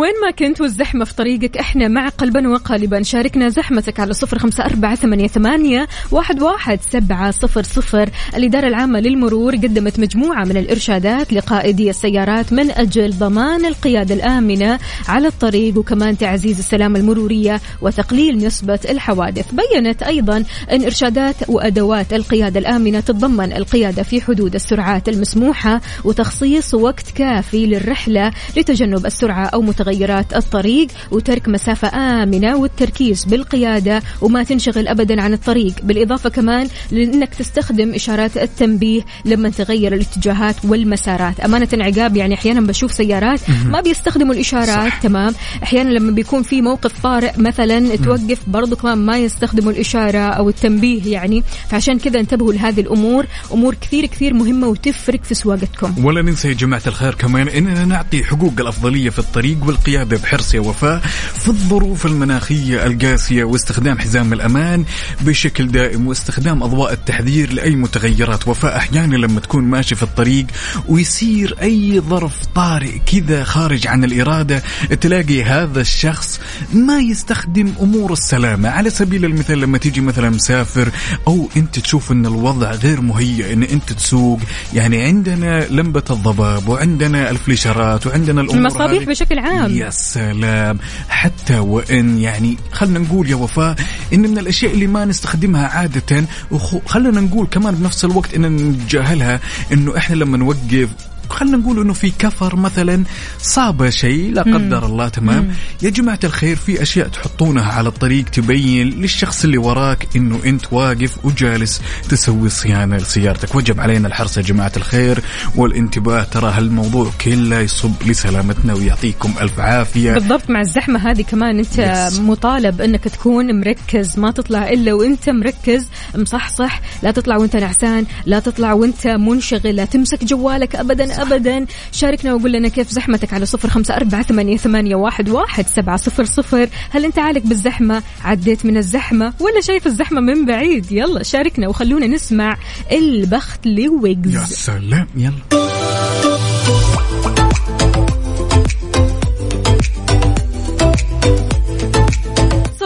وين ما كنت والزحمة في طريقك إحنا معك قلبا وقالبا. شاركنا زحمتك على صفر خمسة أربعة ثمانية, ثمانية واحد, واحد سبعة صفر صفر. الإدارة العامة للمرور قدمت مجموعة من الإرشادات لقائدي السيارات من أجل ضمان القيادة الآمنة على الطريق وكمان تعزيز السلامة المرورية وتقليل نسبة الحوادث. بينت أيضا أن إرشادات وأدوات القيادة الآمنة تتضمن القيادة في حدود السرعات المسموحة وتخصيص وقت كافي للرحلة لتجنب السرعة أو متغيرات الطريق وترك مسافة آمنة والتركيز بالقيادة وما تنشغل أبدا عن الطريق. بالإضافة كمان لأنك تستخدم إشارات التنبيه لما تغير الاتجاهات والمسارات. أمانة عقاب يعني أحيانا بشوف سيارات ما بيستخدموا الإشارات. صح. تمام. أحيانا لما بيكون في موقف طارئ مثلا توقف برضو كمان ما يستخدموا الإشارة أو التنبيه يعني. فعشان كذا انتبهوا لهذه الأمور. أمور كثير كثير مهمة وتفرق في سواقتكم. ولا ننسى يا جماعة الخير كمان إننا نعطي حقوق الأفضلية في الطريق والقيادة. بحرص يا وفاء في الظروف المناخية القاسية واستخدام حزام الأمان بشكل دائم واستخدام أضواء التحذير لأي متغيرات. وفاء أحيانا لما تكون ماشي في الطريق ويصير أي ظرف طارئ كذا خارج عن الإرادة تلاقي هذا الشخص ما يستخدم أمور السلامة. على سبيل المثال لما تيجي مثلا مسافر أو أنت تشوف أن الوضع غير مهيئ أن أنت تسوق يعني عندنا لمبة الضباب وعندنا الفليشرات وعندنا الأمور المصابيح. بشكل عام. يا سلام. حتى وإن يعني خلنا نقول يا وفاء إن من الأشياء اللي ما نستخدمها عادة وخلنا نقول كمان بنفس الوقت إن نتجاهلها إنه إحنا لما نوقف خلينا نقول إنه في كفر مثلا صاب شيء لا قدر الله تمام؟ مم. يا جماعة الخير في أشياء تحطونها على الطريق تبين للشخص اللي وراك إنه أنت واقف وجالس تسوي صيانة لسيارتك. وجب علينا الحرص يا جماعة الخير والانتباه. ترى هالموضوع كله يصب لسلامتنا ويعطيكم ألف عافية. بالضبط مع الزحمة هذه كمان أنت Yes. مطالب إنك تكون مركز. ما تطلع إلا وأنت مركز. مصحصح لا تطلع وأنت نعسان لا تطلع وأنت منشغل لا تمسك جوالك ابدا ابدا. شاركنا وقول لنا كيف زحمتك على صفر خمسة أربعة ثمانية, ثمانية واحد, واحد سبعة صفر صفر. هل أنت عالق بالزحمة؟ عديت من الزحمة؟ ولا شايف الزحمة من بعيد؟ يلا شاركنا وخلونا نسمع البخت لويجز. يا سلام. يلا.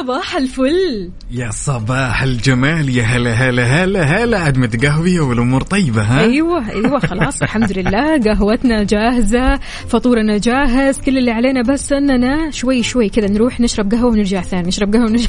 صباح الفل. يا صباح الجمال يا هلا هلا هلا هلا. عاد متقهوية والأمور طيبة ها؟ أيوه أيوه خلاص الحمد لله. قهوتنا جاهزة فطورنا جاهز كل اللي علينا بس أننا شوي شوي كذا نروح نشرب قهوة ونرجع ثاني نشرب قهوة ونرجع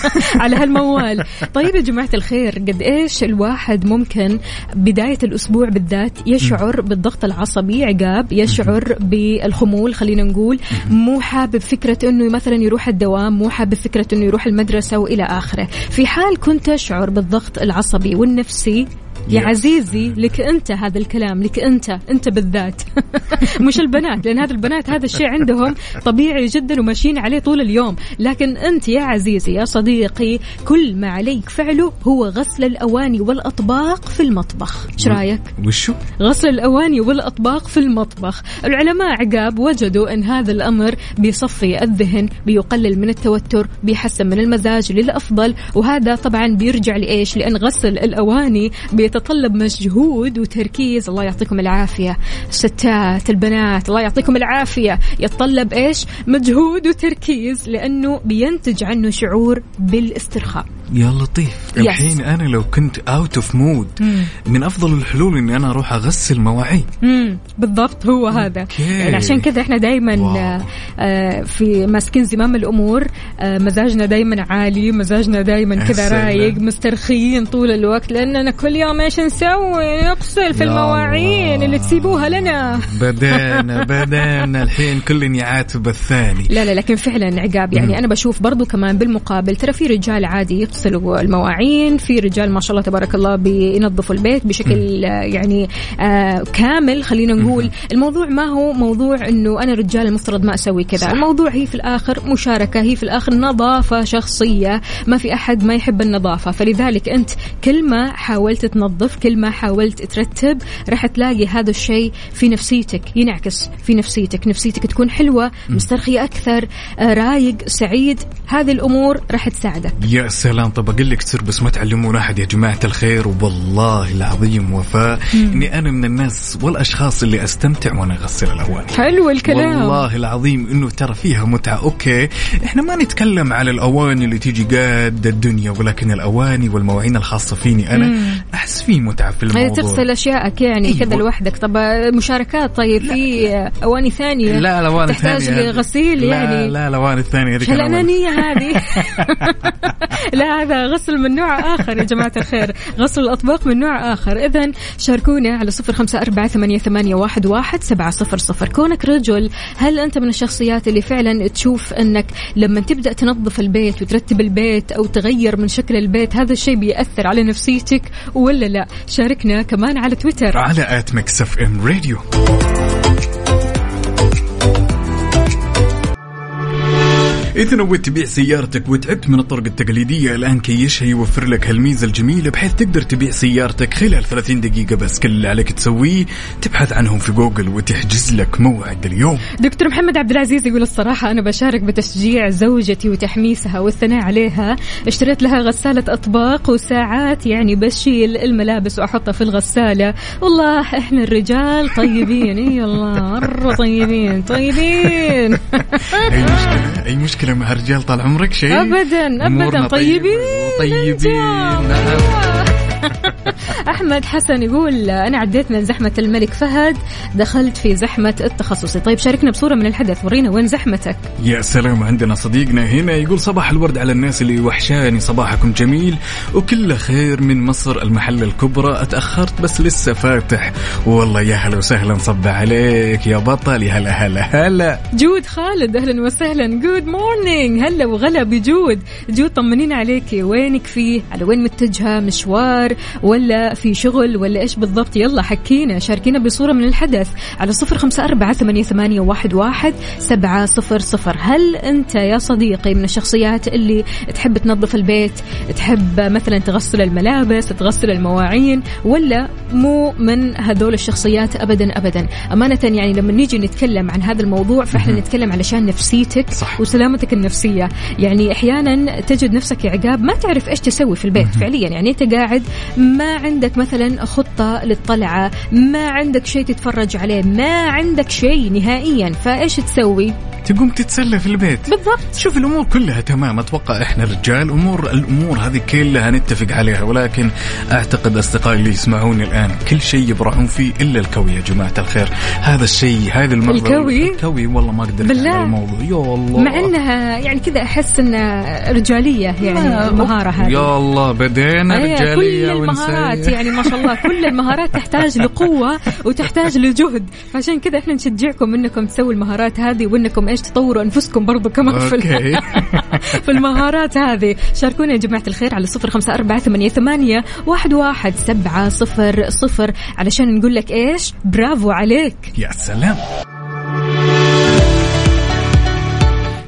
[laughs] على هالموال. طيب يا جماعة الخير قد إيش الواحد ممكن بداية الأسبوع بالذات يشعر بالضغط العصبي؟ عقاب يشعر بالخمول خلينا نقول. مو حابب فكرة إنه مثلا يروح الدوام مو حابب فكرة إنه يروح المدرسة وإلى آخره. في حال كنت تشعر بالضغط العصبي والنفسي يا. عزيزي لك أنت هذا الكلام لك أنت أنت بالذات. [laughs] مش البنات لأن هذا البنات هذا الشيء عندهم طبيعي جدا وماشيين عليه طول اليوم. لكن أنت يا عزيزي يا صديقي كل ما عليك فعله هو غسل الأواني والأطباق في المطبخ. إيش رأيك؟ وشو؟ غسل الأواني والأطباق في المطبخ. العلماء عقاب وجدوا أن هذا الأمر بيصفي الذهن بيقلل من التوتر بيحسن من المزاج للأفضل. وهذا طبعا بيرجع لإيش؟ لأن غسل الأواني بيتطلب مجهود وتركيز. الله يعطيكم العافية. الستات البنات الله يعطيكم العافية. يتطلب إيش؟ مجهود وتركيز لأنه بينتج عنه شعور بالاسترخاء. يا لطيف. Yes. الحين أنا لو كنت out of mood من أفضل الحلول إني أنا أروح أغسل مواعين. امم بالضبط هو هذا. يعني عشان كذا إحنا دائما. آه في ماسكين زمام الأمور آه مزاجنا دائما عالي مزاجنا دائما كذا. رايق مسترخيين طول الوقت لأننا كل يوم إيش نسوي؟ نغسل في المواعين. اللي تسيبوها لنا. بدانا [laughs] بدانا. الحين كل يعاتب الثاني لا لا لكن فعلا عقاب. يعني أنا بشوف برضو كمان بالمقابل ترى في رجال عادي يغسلوا المواعين. في رجال ما شاء الله تبارك الله بينظفوا البيت بشكل يعني آه كامل. خلينا نقول الموضوع ما هو موضوع إنه أنا رجال المفترض ما أسوي كذا. الموضوع هي في الآخر مشاركة هي في الآخر نظافة شخصية. ما في أحد ما يحب النظافة. فلذلك أنت كل ما حاولت تنظف كل ما حاولت ترتب راح تلاقي هذا الشيء في نفسيتك ينعكس في نفسيتك. نفسيتك تكون حلوة مسترخيه أكثر آه، رايق سعيد. هذه الأمور راح تساعدك. يا سلام. سلام طب أقول لك سر بس ما تعلمون أحد يا جماعة الخير والله العظيم وفاء إني أنا من الناس والأشخاص اللي أستمتع وأنا أغسل الاواني حلو الكلام. والله العظيم إنه ترى فيها متعة. أوكي إحنا ما نتكلم على الأواني اللي تيجي قد الدنيا ولكن الأواني والمواعين الخاصة فيني أنا مم. أحس في متعة في الموضوع. تغسل اشيائك يعني أيوة. كذا لوحدك. طب مشاركات طيب في أواني ثانية؟ لا الاواني تحتاج لغسيل لا يعني. لا الاواني الثانية الانانيه هذه. [laughs] لا هذا غسل من نوع آخر يا جماعة الخير. غسل الأطباق من نوع آخر. اذا شاركونا على صفر أربعة ثمانية, ثمانية واحد, واحد سبعة صفر صفر. كونك رجل هل أنت من الشخصيات اللي فعلا تشوف أنك لما تبدأ تنظف البيت وترتب البيت أو تغير من شكل البيت هذا الشيء بيأثر على نفسيتك ولا لا؟ شاركنا كمان على تويتر. على at Mix FM Radio. إذا نويت تبيع سيارتك وتعبت من الطرق التقليدية الآن كيشها يوفر لك هالميزة الجميلة بحيث تقدر تبيع سيارتك خلال 30 دقيقة. بس كل اللي عليك تسويه تبحث عنهم في جوجل وتحجز لك موعد اليوم. دكتور محمد عبد العزيز يقول الصراحة أنا بشارك بتشجيع زوجتي وتحميسها والثناء عليها. اشتريت لها غسالة أطباق وساعات يعني بشيل الملابس وأحطها في الغسالة. والله إحنا الرجال طيبين. إي الله مرة طيبين طيبين. [laughs] أي مشكلة؟ أي مشكلة؟ مع رجال طال عمرك شيء أبدا أمورنا أبدا طيبين. طيبين. نعم. [laughs] احمد حسن يقول أنا عديت من زحمة الملك فهد دخلت في زحمة التخصصي طيب شاركنا بصورة من الحدث ورينا وين زحمتك. يا سلام عندنا صديقنا هنا يقول صباح الورد على الناس اللي وحشاني صباحكم جميل. وكله خير من مصر المحلة الكبرى. أتأخرت بس لسه فاتح. والله يا هلا وسهلا صب عليك يا بطل يا هلا هلا هلا. جود خالد أهلا وسهلا. Good morning هلا وغلا بجود. جود طمنينا عليكي وينك فيه؟ على وين متجهه مشوار؟ ولا في شغل ولا إيش بالضبط. يلا حكينا شاركينا بصورة من الحدث على صفر خمسة أربعة ثمانية, ثمانية واحد, واحد سبعة صفر صفر. هل أنت يا صديقي من الشخصيات اللي تحب تنظف البيت تحب مثلا تغسل الملابس تغسل المواعين ولا مو من هذول الشخصيات ابدا ابدا؟ أمانة يعني لما نيجي نتكلم عن هذا الموضوع فإحنا نتكلم علشان نفسيتك صح. وسلامتك النفسية. يعني أحيانا تجد نفسك يا عقاب ما تعرف إيش تسوي في البيت فعليا. يعني أنت قاعد ما عندك مثلا خطة للطلعة ما عندك شيء تتفرج عليه ما عندك شيء نهائيا فإيش تسوي؟ تقوم تتسلى في البيت. بالضبط. شوف الأمور كلها تمام. أتوقع إحنا رجال أمور الأمور هذه كلها نتفق عليها ولكن أعتقد أصدقائي اللي يسمعوني الآن كل شيء يبرعون فيه إلا الكوي يا جماعة الخير. هذا الشيء هذه المرة الكوي؟ الكوي؟ والله ما أقدر بالله؟ على الموضوع. يا الله. مع إنها يعني كذا أحس إنها رجالية يعني المهاره هذه. يا الله بدينا أيه رجالية. كل المهارات. يعني ما شاء الله كل المهارات تحتاج لقوة وتحتاج لجهد. فعشان كذا إحنا نشجعكم إنكم تسووا المهارات هذه وإنكم إيش تطوروا أنفسكم برضو كمان في [laughs] في المهارات هذه. شاركونا يا جماعة الخير على صفر خمسة أربعة ثمانية, ثمانية واحد, واحد سبعة صفر صفر علشان نقول لك إيش؟ برافو عليك. يا سلام.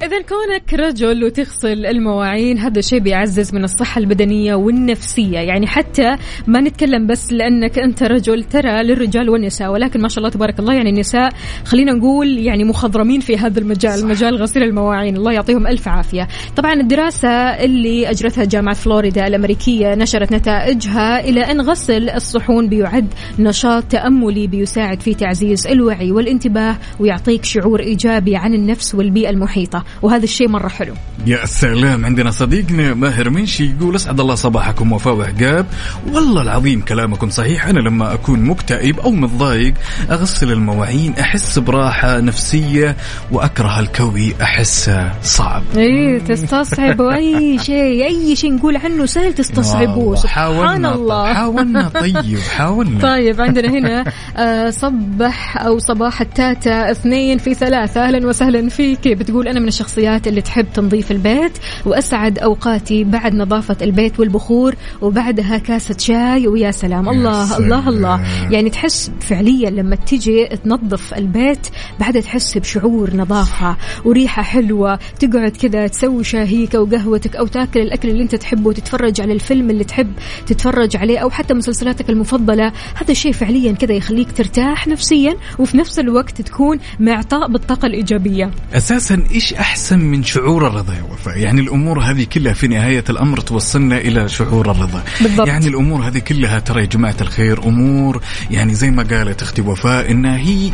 إذا كونك رجل وتغسل المواعين هذا شيء بيعزز من الصحة البدنية والنفسية. يعني حتى ما نتكلم بس لأنك أنت رجل ترى للرجال والنساء ولكن ما شاء الله تبارك الله يعني النساء خلينا نقول يعني مخضرمين في هذا المجال مجال غسيل المواعين. الله يعطيهم ألف عافية. طبعا الدراسة اللي أجرتها جامعة فلوريدا الأمريكية نشرت نتائجها إلى أن غسل الصحون بيعد نشاط تأملي بيساعد في تعزيز الوعي والانتباه ويعطيك شعور إيجابي عن النفس والبيئة المحيطة. وهذا الشيء مرة حلو. يا سلام. عندنا صديقنا ماهر منشي يقول أسعد الله صباحكم وفاء وعقاب والله العظيم كلامكم صحيح. أنا لما أكون مكتئب أو متضايق أغسل المواعين أحس براحة نفسية وأكره الكوي احسه صعب. إيه تستصعبوا أي شيء. أي شيء نقول عنه سهل تستصعبوه والله سبحان الله. حاولنا. طيب حاولنا. طيب عندنا هنا آه، صبح أو صباح التاتا اثنين في ثلاثة. أهلا وسهلا فيك. بتقول أنا من الشخصيات اللي تحب تنظيف البيت وأسعد أوقاتي بعد نظافة البيت والبخور وبعدها كاسة شاي ويا سلام. الله سلام. الله الله. يعني تحس فعليا لما تيجي تنظف البيت بعدها تحس بشعور نظافة وريحة حلوة. تقعد كذا تسوي شاهيك أو قهوتك أو تاكل الأكل اللي أنت تحبه وتتفرج على الفيلم اللي تحب تتفرج عليه أو حتى مسلسلاتك المفضلة. هذا الشيء فعليا كذا يخليك ترتاح نفسيا وفي نفس الوقت تكون معطاء بالطاقة الإيجابية. أساسا إيش أحسن أحسن من شعور الرضا يا وفاء. يعني الأمور هذه كلها في نهاية الأمر توصلنا إلى شعور الرضا. بالضبط. يعني الأمور هذه كلها ترى يا جماعة الخير أمور يعني زي ما قالت أختي وفاء إنها هي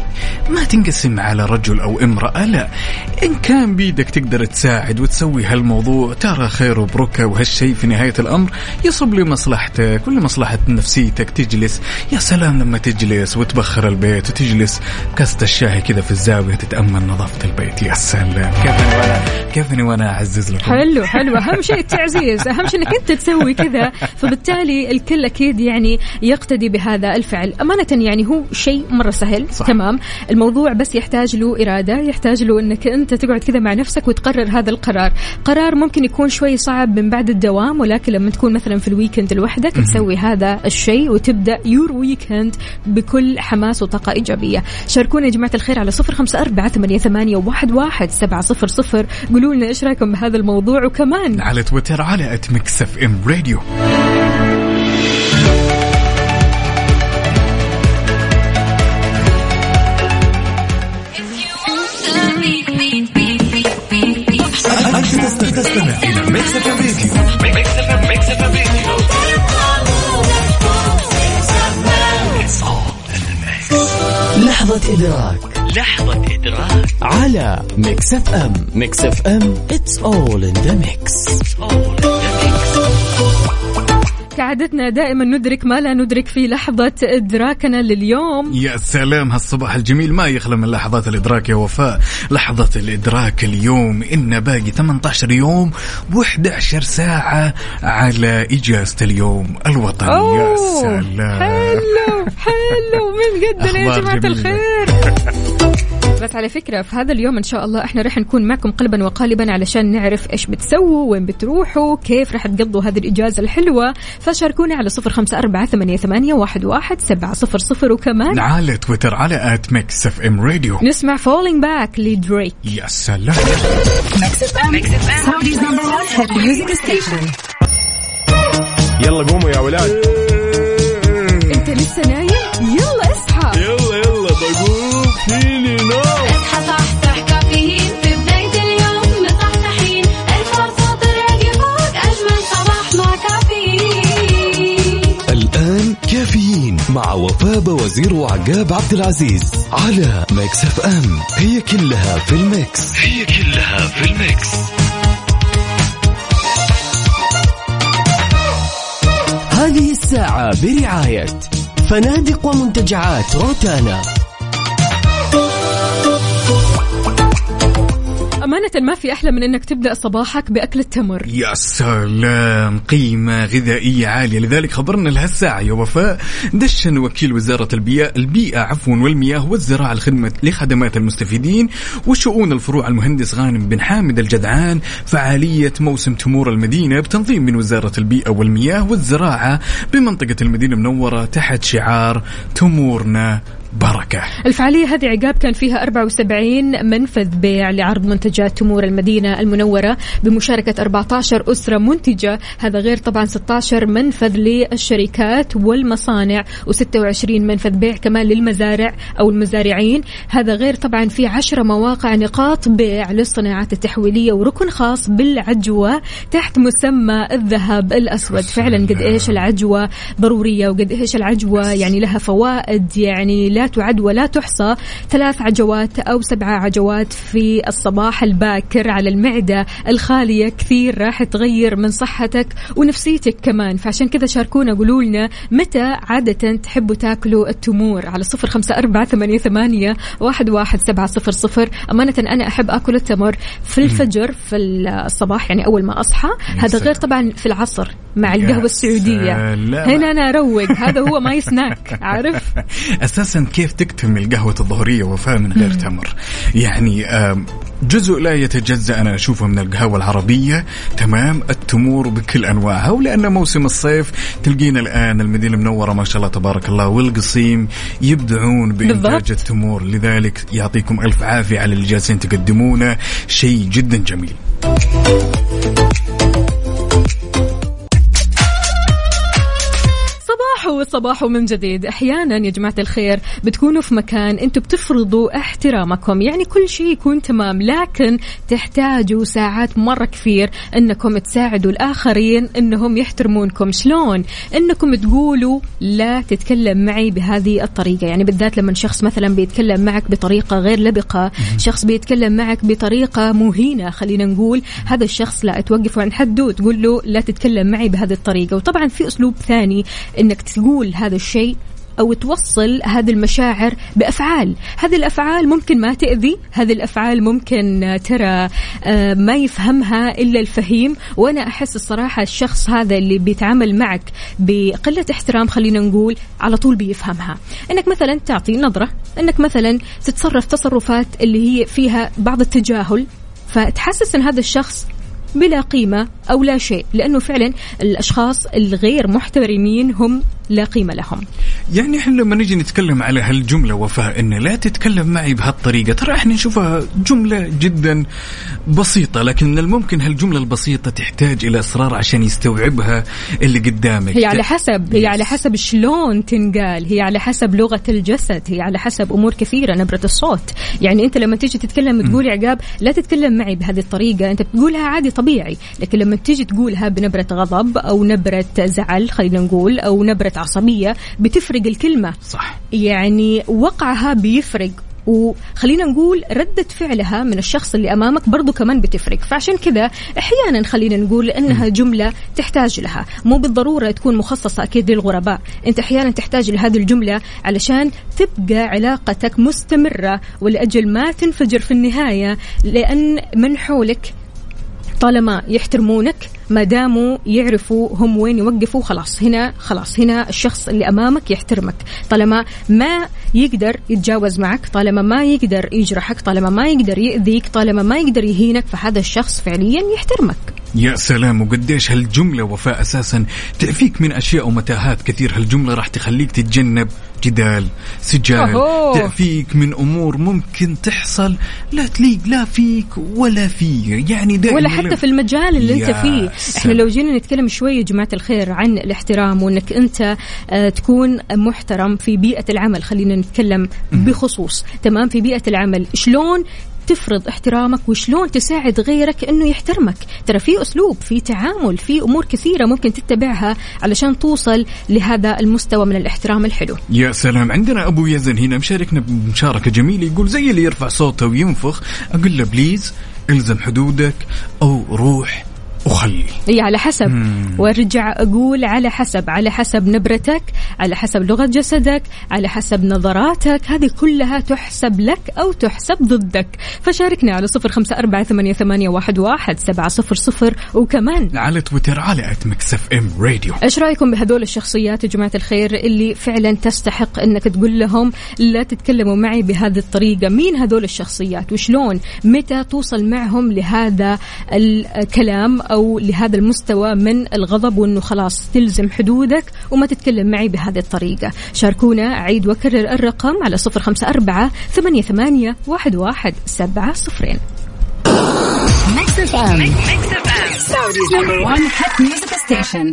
ما تنقسم على رجل أو امرأة لا. إن كان بيدك تقدر تساعد وتسوي هالموضوع ترى خير وبركة وهالشيء في نهاية الأمر. يصب لمصلحتك ولمصلحة نفسيتك تجلس. يا سلام لما تجلس وتبخر البيت وتجلس. كاسة الشاي كذا في الزاوية تتأمل نظافة البيت. يا سلام. وأنا كيفني وأنا أعزز لكم؟ حلو حلو. أهم شيء التعزيز. [laughs] أهم شيء إنك أنت تسوي كذا. فبالتالي الكل أكيد يعني يقتدي بهذا الفعل. أمانة يعني هو شيء مرة سهل. صح. تمام. الموضوع بس يحتاج له إرادة يحتاج له إنك أنت تقعد كذا مع نفسك وتقرر هذا القرار. قرار ممكن يكون شوي صعب من بعد الدوام ولكن لما تكون مثلا في ال weekend لوحدك تسوي هذا الشيء وتبدأ your weekend بكل حماس وطاقة إيجابية. شاركونا يا جماعة الخير على صفر خمسة أربعة ثمانية, ثمانية واحد, واحد سبعة صفر صفر. قولوا لنا إيش رأيكم بهذا الموضوع وكمان على تويتر على at Mix FM Radio أنت تستمع إلى Mix FM Radio Mix FM Mix FM Radio لحظة إدراك. لحظة إدراك. على Mix FM. Mix FM it's all in the mix. كعادتنا دائما ندرك ما لا ندرك في لحظة إدراكنا لليوم. يا سلام هالصباح الجميل ما يخلى من لحظات الإدراك يا وفاء. لحظة الإدراك اليوم إن باقي 18 يوم و11 ساعة على إجازة اليوم الوطني. يا سلام. حلو حلو. من قدنا يا جماعة. الخير. بس على فكرة في هذا اليوم إن شاء الله إحنا راح نكون معكم قلبا وقالبا علشان نعرف إيش بتسووا وين بتروحوا كيف راح تقضوا هذه الإجازة الحلوة. فشاركونا على صفر خمسة أربعة ثمانية, ثمانية واحد, واحد سبعة صفر صفر وكمان على تويتر على آت ميكس اف إم راديو. نسمع Falling Back ل Drake. يا سلام. يلا قوموا يا ولاد. أنت لسه نايم؟ يلا اصحى. يلا يلا فيني نوم اصحى صحصح كافيين في بداية اليوم مصحصحين الفرصة تراقي فوق أجمل صباح مع كافيين. الآن كافيين مع وفاء وزير وعقاب عبد العزيز على Mix FM. هي كلها في ال mix. هي كلها في ال mix. هذه الساعة برعاية فنادق ومنتجعات روتانا. أمانة ما في أحلى من إنك تبدأ صباحك بأكل التمر. يا سلام قيمة غذائية عالية. لذلك خبرنا لهالساعة يا وفاء. دشن وكيل وزارة البيئة البيئة عفوا والمياه والزراعة الخدمة لخدمات المستفيدين وشؤون الفروع المهندس غانم بن حامد الجدعان. فعالية موسم تمور المدينة بتنظيم من وزارة البيئة والمياه والزراعة بمنطقة المدينة المنورة تحت شعار تمورنا. بركة. الفعالية هذه عقاب كان فيها 74 منفذ بيع لعرض منتجات تمور المدينة المنورة بمشاركة 14 أسرة منتجة. هذا غير طبعا 16 منفذ للشركات والمصانع و26 منفذ بيع كمان للمزارع أو المزارعين. هذا غير طبعا في 10 مواقع نقاط بيع للصناعات التحويلية وركن خاص بالعجوة تحت مسمى الذهب الأسود. فعلا قد إيش العجوة ضرورية وقد إيش العجوة؟ يعني لها فوائد يعني لا تعد ولا تحصى. ثلاث عجوات أو سبع عجوات في الصباح. الباكر على المعدة الخالية كثير راح تغير من صحتك ونفسيتك كمان. فعشان كذا شاركونا قولوا لنا متى عادة تحبوا تاكلوا التمور؟ على صفر خمسة أربعة ثمانية, ثمانية واحد, واحد سبعة صفر صفر. أمانة أنا أحب أكل التمر في الفجر في الصباح يعني أول ما أصحى. هذا غير طبعا في العصر مع القهوة السعودية. هنا أنا أروق هذا هو ماي سناك عارف؟ [laughs] أساسا كيف تكتمل قهوه الظهرية وفاء من غير تمر؟ يعني جزء لا يتجزأ أنا أشوفه من القهوة العربية تمام التمور بكل أنواعها ولأن موسم الصيف تلقينا الآن المدينة المنورة ما شاء الله تبارك الله والقصيم يبدعون بالضبط. التمور لذلك يعطيكم ألف عافية على اللي جالسين تقدمونه شيء جدا جميل. صباحو الصباح ومن جديد. أحيانا يا جماعة الخير بتكونوا في مكان أنتم بتفرضوا احترامكم. يعني كل شيء يكون تمام لكن تحتاجوا ساعات مرة كثير انكم تساعدوا الآخرين انهم يحترمونكم. شلون؟ انكم تقولوا لا تتكلم معي بهذه الطريقة. يعني بالذات لما شخص مثلا بيتكلم معك بطريقة غير لبقة شخص بيتكلم معك بطريقة مهينة خلينا نقول هذا الشخص لا توقفه عن حده وتقول له لا تتكلم معي بهذه الطريقة. وطبعا في أسلوب ثاني إنك تقول هذا الشيء أو توصل هذه المشاعر بأفعال. هذه الأفعال ممكن ما تأذي هذه الأفعال ممكن ترى آه، ما يفهمها إلا الفهيم. وأنا أحس الصراحة الشخص هذا اللي بيتعامل معك بقلة احترام خلينا نقول على طول بيفهمها. إنك مثلا تعطي نظرة إنك مثلا تتصرف تصرفات اللي هي فيها بعض التجاهل فتحسس إن هذا الشخص بلا قيمة أو لا شيء. لأنه فعلا الأشخاص الغير محترمين هم لا قيمة لهم. يعني إحنا لما نجي نتكلم على هالجملة وفاء إن لا تتكلم معي بهالطريقة ترى إحنا نشوفها جملة جدا بسيطة لكن من الممكن هالجملة البسيطة تحتاج إلى إصرار عشان يستوعبها اللي قدامك. هي على حسب هي على حسب شلون تنقال هي على حسب لغة الجسد هي على حسب أمور كثيرة نبرة الصوت. يعني أنت لما تيجي تتكلم تقول عقاب لا تتكلم معي بهذه الطريقة أنت بتقولها عادي طبيعي لكن لما تيجي تقولها بنبرة غضب أو نبرة زعل خلينا نقول أو نبرة عصبية بتفرق الكلمة. صح. يعني وقعها بيفرق وخلينا نقول ردة فعلها من الشخص اللي أمامك برضو كمان بتفرق. فعشان كذا أحيانا خلينا نقول أنها جملة تحتاج لها. مو بالضرورة تكون مخصصة أكيد للغرباء. أنت أحيانا تحتاج لهذه الجملة علشان تبقى علاقتك مستمرة ولأجل ما تنفجر في النهاية لأن من حولك طالما يحترمونك ما داموا يعرفوا هم وين يوقفوا خلاص هنا خلاص هنا الشخص اللي أمامك يحترمك. طالما ما يقدر يتجاوز معك طالما ما يقدر يجرحك طالما ما يقدر يأذيك طالما ما يقدر يهينك فهذا الشخص فعليا يحترمك. يا سلام وقديش هالجملة وفاء أساسا تعفيك من أشياء ومتاهات كثير. هالجملة راح تخليك تتجنب جدال سجال. تعفيك من أمور ممكن تحصل لا تليق لا فيك ولا فيه. يعني دائما ولا حتى في المجال اللي أنت يا فيه. إحنا لو جينا نتكلم شوي يا جماعة الخير عن الاحترام وأنك أنت آه، تكون محترم في بيئة العمل خلينا نتكلم بخصوص. تمام؟ في بيئة العمل. شلون تفرض احترامك وشلون تساعد غيرك إنه يحترمك. ترى في أسلوب في تعامل في أمور كثيرة ممكن تتبعها علشان توصل لهذا المستوى من الاحترام الحلو. يا سلام. عندنا أبو يزن هنا مشاركنا بمشاركة جميلة يقول زي اللي يرفع صوته وينفخ أقول له بليز إلزم حدودك أو روح وخلي هي على حسب. مم. وأرجع أقول على حسب. على حسب نبرتك على حسب لغة جسدك على حسب نظراتك. هذه كلها تحسب لك أو تحسب ضدك. فشاركنا على صفر خمسة أربعة ثمانية, ثمانية واحد, واحد سبعة صفر صفر. وكمان على تويتر على at Mix FM Radio إيش رأيكم بهذول الشخصيات يا جماعة الخير اللي فعلا تستحق إنك تقول لهم لا تتكلموا معي بهذه الطريقة؟ مين هذول الشخصيات؟ وشلون؟ متى توصل معهم لهذا الكلام أو لهذا المستوى من الغضب وإنه خلاص تلزم حدودك وما تتكلم معي بهذه الطريقة شاركونا عيد وكرر الرقم على صفر خمسة أربعة ثمانية ثمانية واحد واحد سبعة صفرين Mix FM. Mix FM. Saudi's number one hit music station.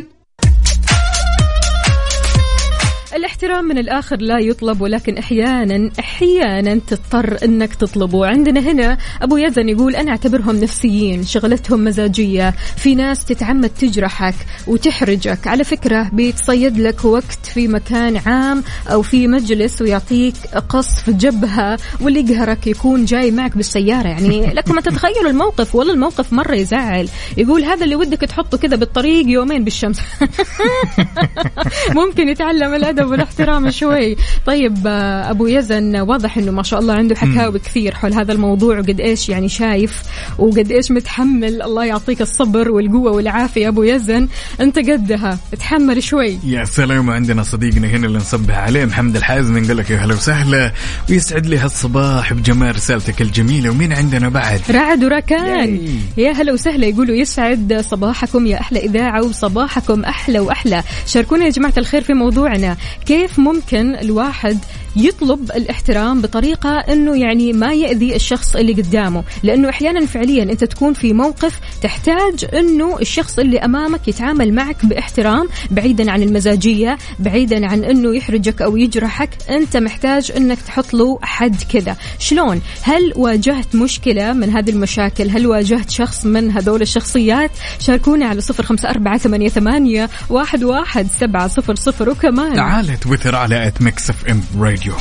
الاحترام من الآخر لا يطلب ولكن أحيانا أحيانا تضطر إنك تطلبه. عندنا هنا أبو يزن يقول أنا أعتبرهم نفسيين شغلتهم مزاجية. في ناس تتعمد تجرحك وتحرجك. على فكرة بيتصيد لك وقت في مكان عام أو في مجلس ويعطيك قصف جبهة واللي يقهرك يكون جاي معك بالسيارة. يعني [laughs] لكم ما تتخيلوا الموقف والله الموقف مرة يزعل. يقول هذا اللي ودك تحطه كذا بالطريق يومين بالشمس. [laughs] ممكن يتعلم الادب والاحترام شوي. طيب آه، أبو يزن واضح إنه ما شاء الله عنده حكاوي كثير حول هذا الموضوع وقد إيش يعني شايف وقد إيش متحمل. الله يعطيك الصبر والقوة والعافية أبو يزن. أنت قدها. تحمل شوي. يا سلام عندنا صديقنا هنا اللي نصبح عليه محمد الحازم نقول لك يا هلا وسهلا. ويسعد لي هالصباح بجمال رسالتك الجميلة. ومين عندنا بعد؟ رعد وراكان. يا هلا وسهلا. يقولوا يسعد صباحكم يا أحلى إذاعة وصباحكم أحلى وأحلى. شاركونا يا جماعة الخير في موضوعنا. كيف ممكن الواحد يطلب الاحترام بطريقة أنه يعني ما يأذي الشخص اللي قدامه. لأنه أحيانا فعليا أنت تكون في موقف تحتاج أنه الشخص اللي أمامك يتعامل معك باحترام بعيدا عن المزاجية بعيدا عن أنه يحرجك أو يجرحك. أنت محتاج أنك تحط له حد كذا. شلون؟ هل واجهت مشكلة من هذه المشاكل؟ هل واجهت شخص من هذول الشخصيات؟ شاركونا على صفر خمسة أربعة ثمانية, ثمانية واحد, واحد سبعة صفر صفر. وكمان تعال تويتر على at Mix FM Radio The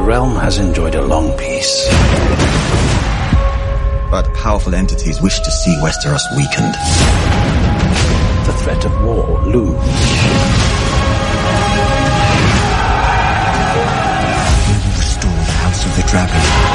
realm has enjoyed a long peace. But powerful entities wish to see Westeros weakened. The threat of war looms. We will restore the House of the Dragon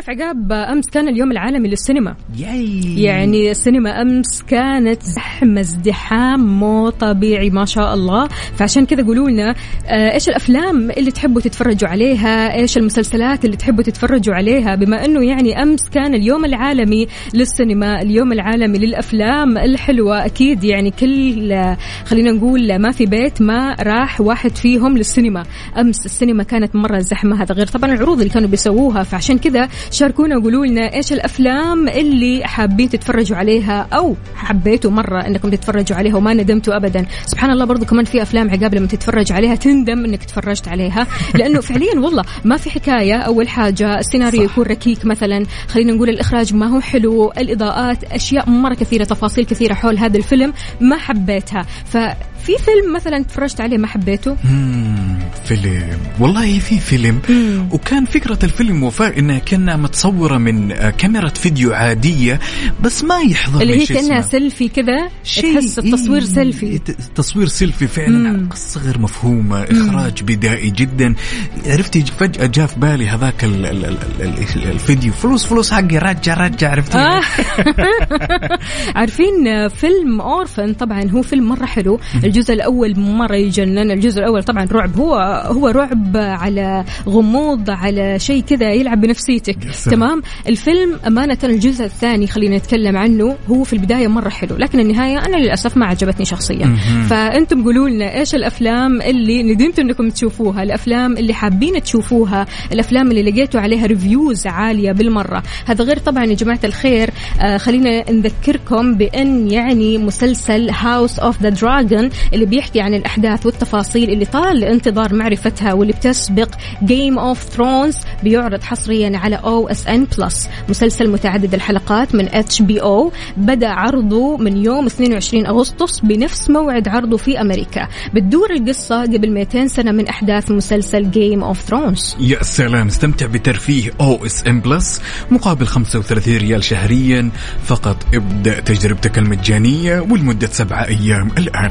انت عارف عقاب أمس كان اليوم العالمي للسينما. ياي. يعني السينما أمس كانت زحمة ازدحام مو طبيعي ما شاء الله. فعشان كذا قولوا لنا آه، إيش الأفلام اللي تحبوا تتفرجوا عليها؟ إيش المسلسلات اللي تحبوا تتفرجوا عليها؟ بما إنه يعني أمس كان اليوم العالمي للسينما اليوم العالمي للأفلام الحلوة أكيد يعني كل آه، خلينا نقول ما في بيت ما راح واحد فيهم للسينما. أمس السينما كانت مرة زحمة هذا غير طبعا العروض اللي كانوا بيسووها. فعشان كذا شاركونا وقولوا لنا إيش الأفلام اللي حابين تتفرجوا عليها أو حبيتوا مرة إنكم تتفرجوا عليها وما ندمتوا ابدا. سبحان الله برضو كمان في أفلام عقاب لما تتفرج عليها تندم إنك تفرجت عليها. [laughs] لأنه فعليا والله ما في حكاية. أول حاجة السيناريو يكون ركيك مثلا. خلينا نقول الإخراج ما هو حلو. الإضاءات أشياء مرة كثيرة تفاصيل كثيرة حول هذا الفيلم ما حبيتها. ففي فيلم مثلا تفرجت عليه ما حبيته؟ مم، فيلم. والله في فيلم. وكان فكرة الفيلم وفاء إنها كأنها متصورة من آه، كاميرا فيديو عادية بس ما يحضر اللي لي هي كأنها. سيلفي كذا شيء تحس التصوير إيه، سيلفي ت- تصوير سيلفي فعلا. قصة غير مفهومة إخراج بدائي جدا. عرفتي فجأة جاء في بالي هذاك ال- ال- ال- ال- الفيديو. فلوس فلوس حقي رجع رجع عرفتي؟ آه. [laughs] عارفين فيلم أورفن؟ طبعا هو فيلم مرة حلو. الجزء الأول مرة يجنن. الجزء الأول طبعا رعب. هو هو رعب على غموض على شيء كذا يلعب بنفسيتك. تمام؟ الفيلم أمانة الجزء الثاني خلينا نتكلم عنه هو في البداية مرة حلو لكن النهاية أنا للأسف ما عجبتني شخصيا. فأنتم قولوا لنا إيش الأفلام اللي ندمتوا إنكم تشوفوها؟ الأفلام اللي حابين تشوفوها؟ الأفلام اللي لقيتوا عليها ريفيوز عالية بالمرة. هذا غير طبعا يا جماعة الخير. آه خلينا نذكركم بأن يعني مسلسل House of the Dragon اللي بيحكي عن الأحداث والتفاصيل اللي طال انتظار معرفتها واللي بتسبق Game of Thrones بيعرض حصريا على OSN Plus مسلسل متعدد الحلقات من HBO بدأ عرضه من يوم 22 أغسطس بنفس موعد عرضه في أمريكا. بتدور القصة قبل 200 سنة من أحداث مسلسل Game of Thrones يا سلام استمتع بترفيه OSN Plus مقابل 35 ريال شهريا. فقط ابدأ تجربتك المجانية ولمده سبعة أيام الآن.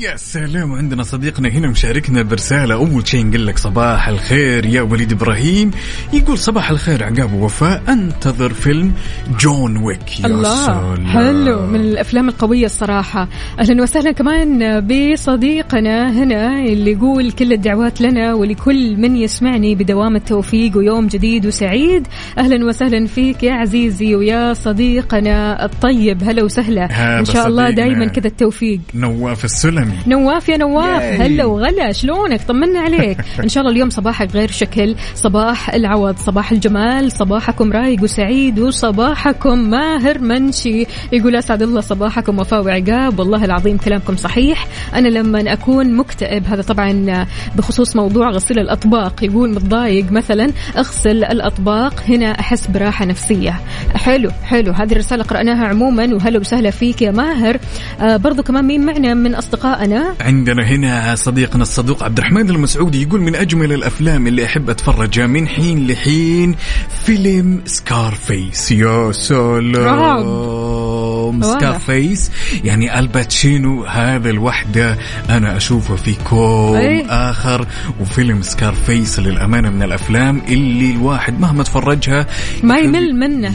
يا سلام عندنا صديقنا هنا مشاركنا برسالة. أول شيء نقول لك صباح الخير يا وليد إبراهيم. يقول صباح الخير عقاب ووفاء. أنتظر فيلم جون ويك. يا الله سلام. حلو من الأفلام القوية الصراحة. أهلا وسهلا كمان بصديقنا هنا اللي يقول كل الدعوات لنا ولكل من يسمعني بدوام التوفيق ويوم جديد وسعيد. أهلا وسهلا فيك يا عزيزي ويا صديقنا الطيب. هلا وسهلا. إن شاء الله. دائما كذا التوفيق. نواف السلمي نواف يا نواف. هلا وغلا شلونك؟ طمنا عليك. [laughs] إن شاء الله اليوم صباحك غير شكل. صباح العوض صباح الجمال صباحكم رايق وسعيد وصباحكم ماهر منشي. يقول أسعد الله صباحكم وفاء وعقاب. والله العظيم كلامكم صحيح. أنا لما أكون مكتئب هذا طبعا بخصوص موضوع غسيل الأطباق. يقول متضايق مثلا أغسل الأطباق هنا أحس براحة نفسية. حلو حلو. هذه الرسالة قرأناها عموما وهلا وسهلا فيك يا ماهر. آه برضو كمان مين معنا من اصدقائنا عندنا هنا صديقنا الصدوق عبد الرحمن المسعودي يقول من أجمل الأفلام اللي أحب اتفرجها من حين لحين فيلم Scarface يا سلام. واضح. Scarface يعني آل باتشينو هذا لوحده أنا أشوفه في كوم إيه. آخر وفيلم Scarface للأمانة من الأفلام اللي الواحد مهما تفرجها ما يمل منه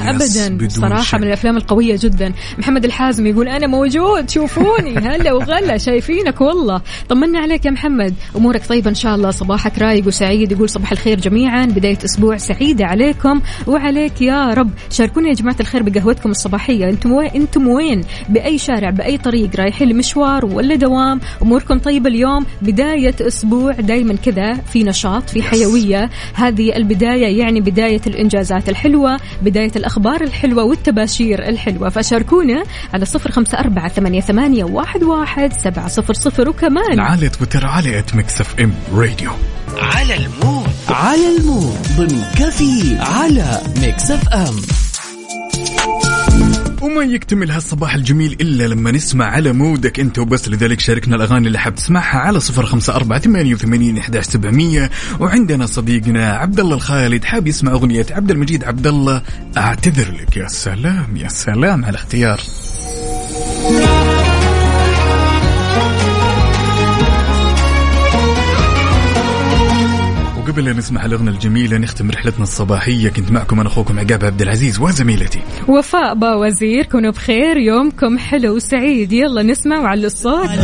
صراحة شك. من الأفلام القوية جدا. محمد الحازم يقول أنا موجود شوفوني [laughs] هلا وغلا شايفينك والله. طمنا عليك يا محمد. أمورك طيبة إن شاء الله صباحك رايق وسعيد يقول صباح الخير جميعا. بداية أسبوع سعيدة عليكم وعليك يا رب. شاركونا يا جماعة الخير بقهوتكم الصباحية. أنتم وين أنتم وين؟ بأي شارع بأي طريق؟ رايحين لمشوار ولا دوام؟ أموركم طيبة اليوم؟ بداية أسبوع دائما كذا في نشاط في حيوية. هذه البداية يعني بداية الإنجازات الحلوة بداية الأخبار الحلوة والتباشير الحلوة. فشاركونا على صفر خمسة أربعة ثمانية, ثمانية واحد, واحد سبعة صفر صفر وكمان على تويتر على at Mix FM Radio على ال mood. على ال mood. ضمن كافيين على Mix FM وما يكتمل هالصباح الجميل إلا لما نسمع على mood ك أنت وبس. لذلك شاركنا الأغاني اللي حاب تسمعها على صفر خمسة أربعة ثمانية وثمانين إحداش سبعمية. وعندنا صديقنا عبد الله الخالد حاب يسمع أغنية عبد المجيد عبد الله أعتذر لك. يا سلام يا سلام على الاختيار وقبل لا نسمع الأغنية الجميلة نختم رحلتنا الصباحية. كنت معكم أنا أخوكم عقاب عبد العزيز وزميلتي. وفاء باوزير كونوا بخير يومكم حلو وسعيد. يلا نسمع وعلى الصوت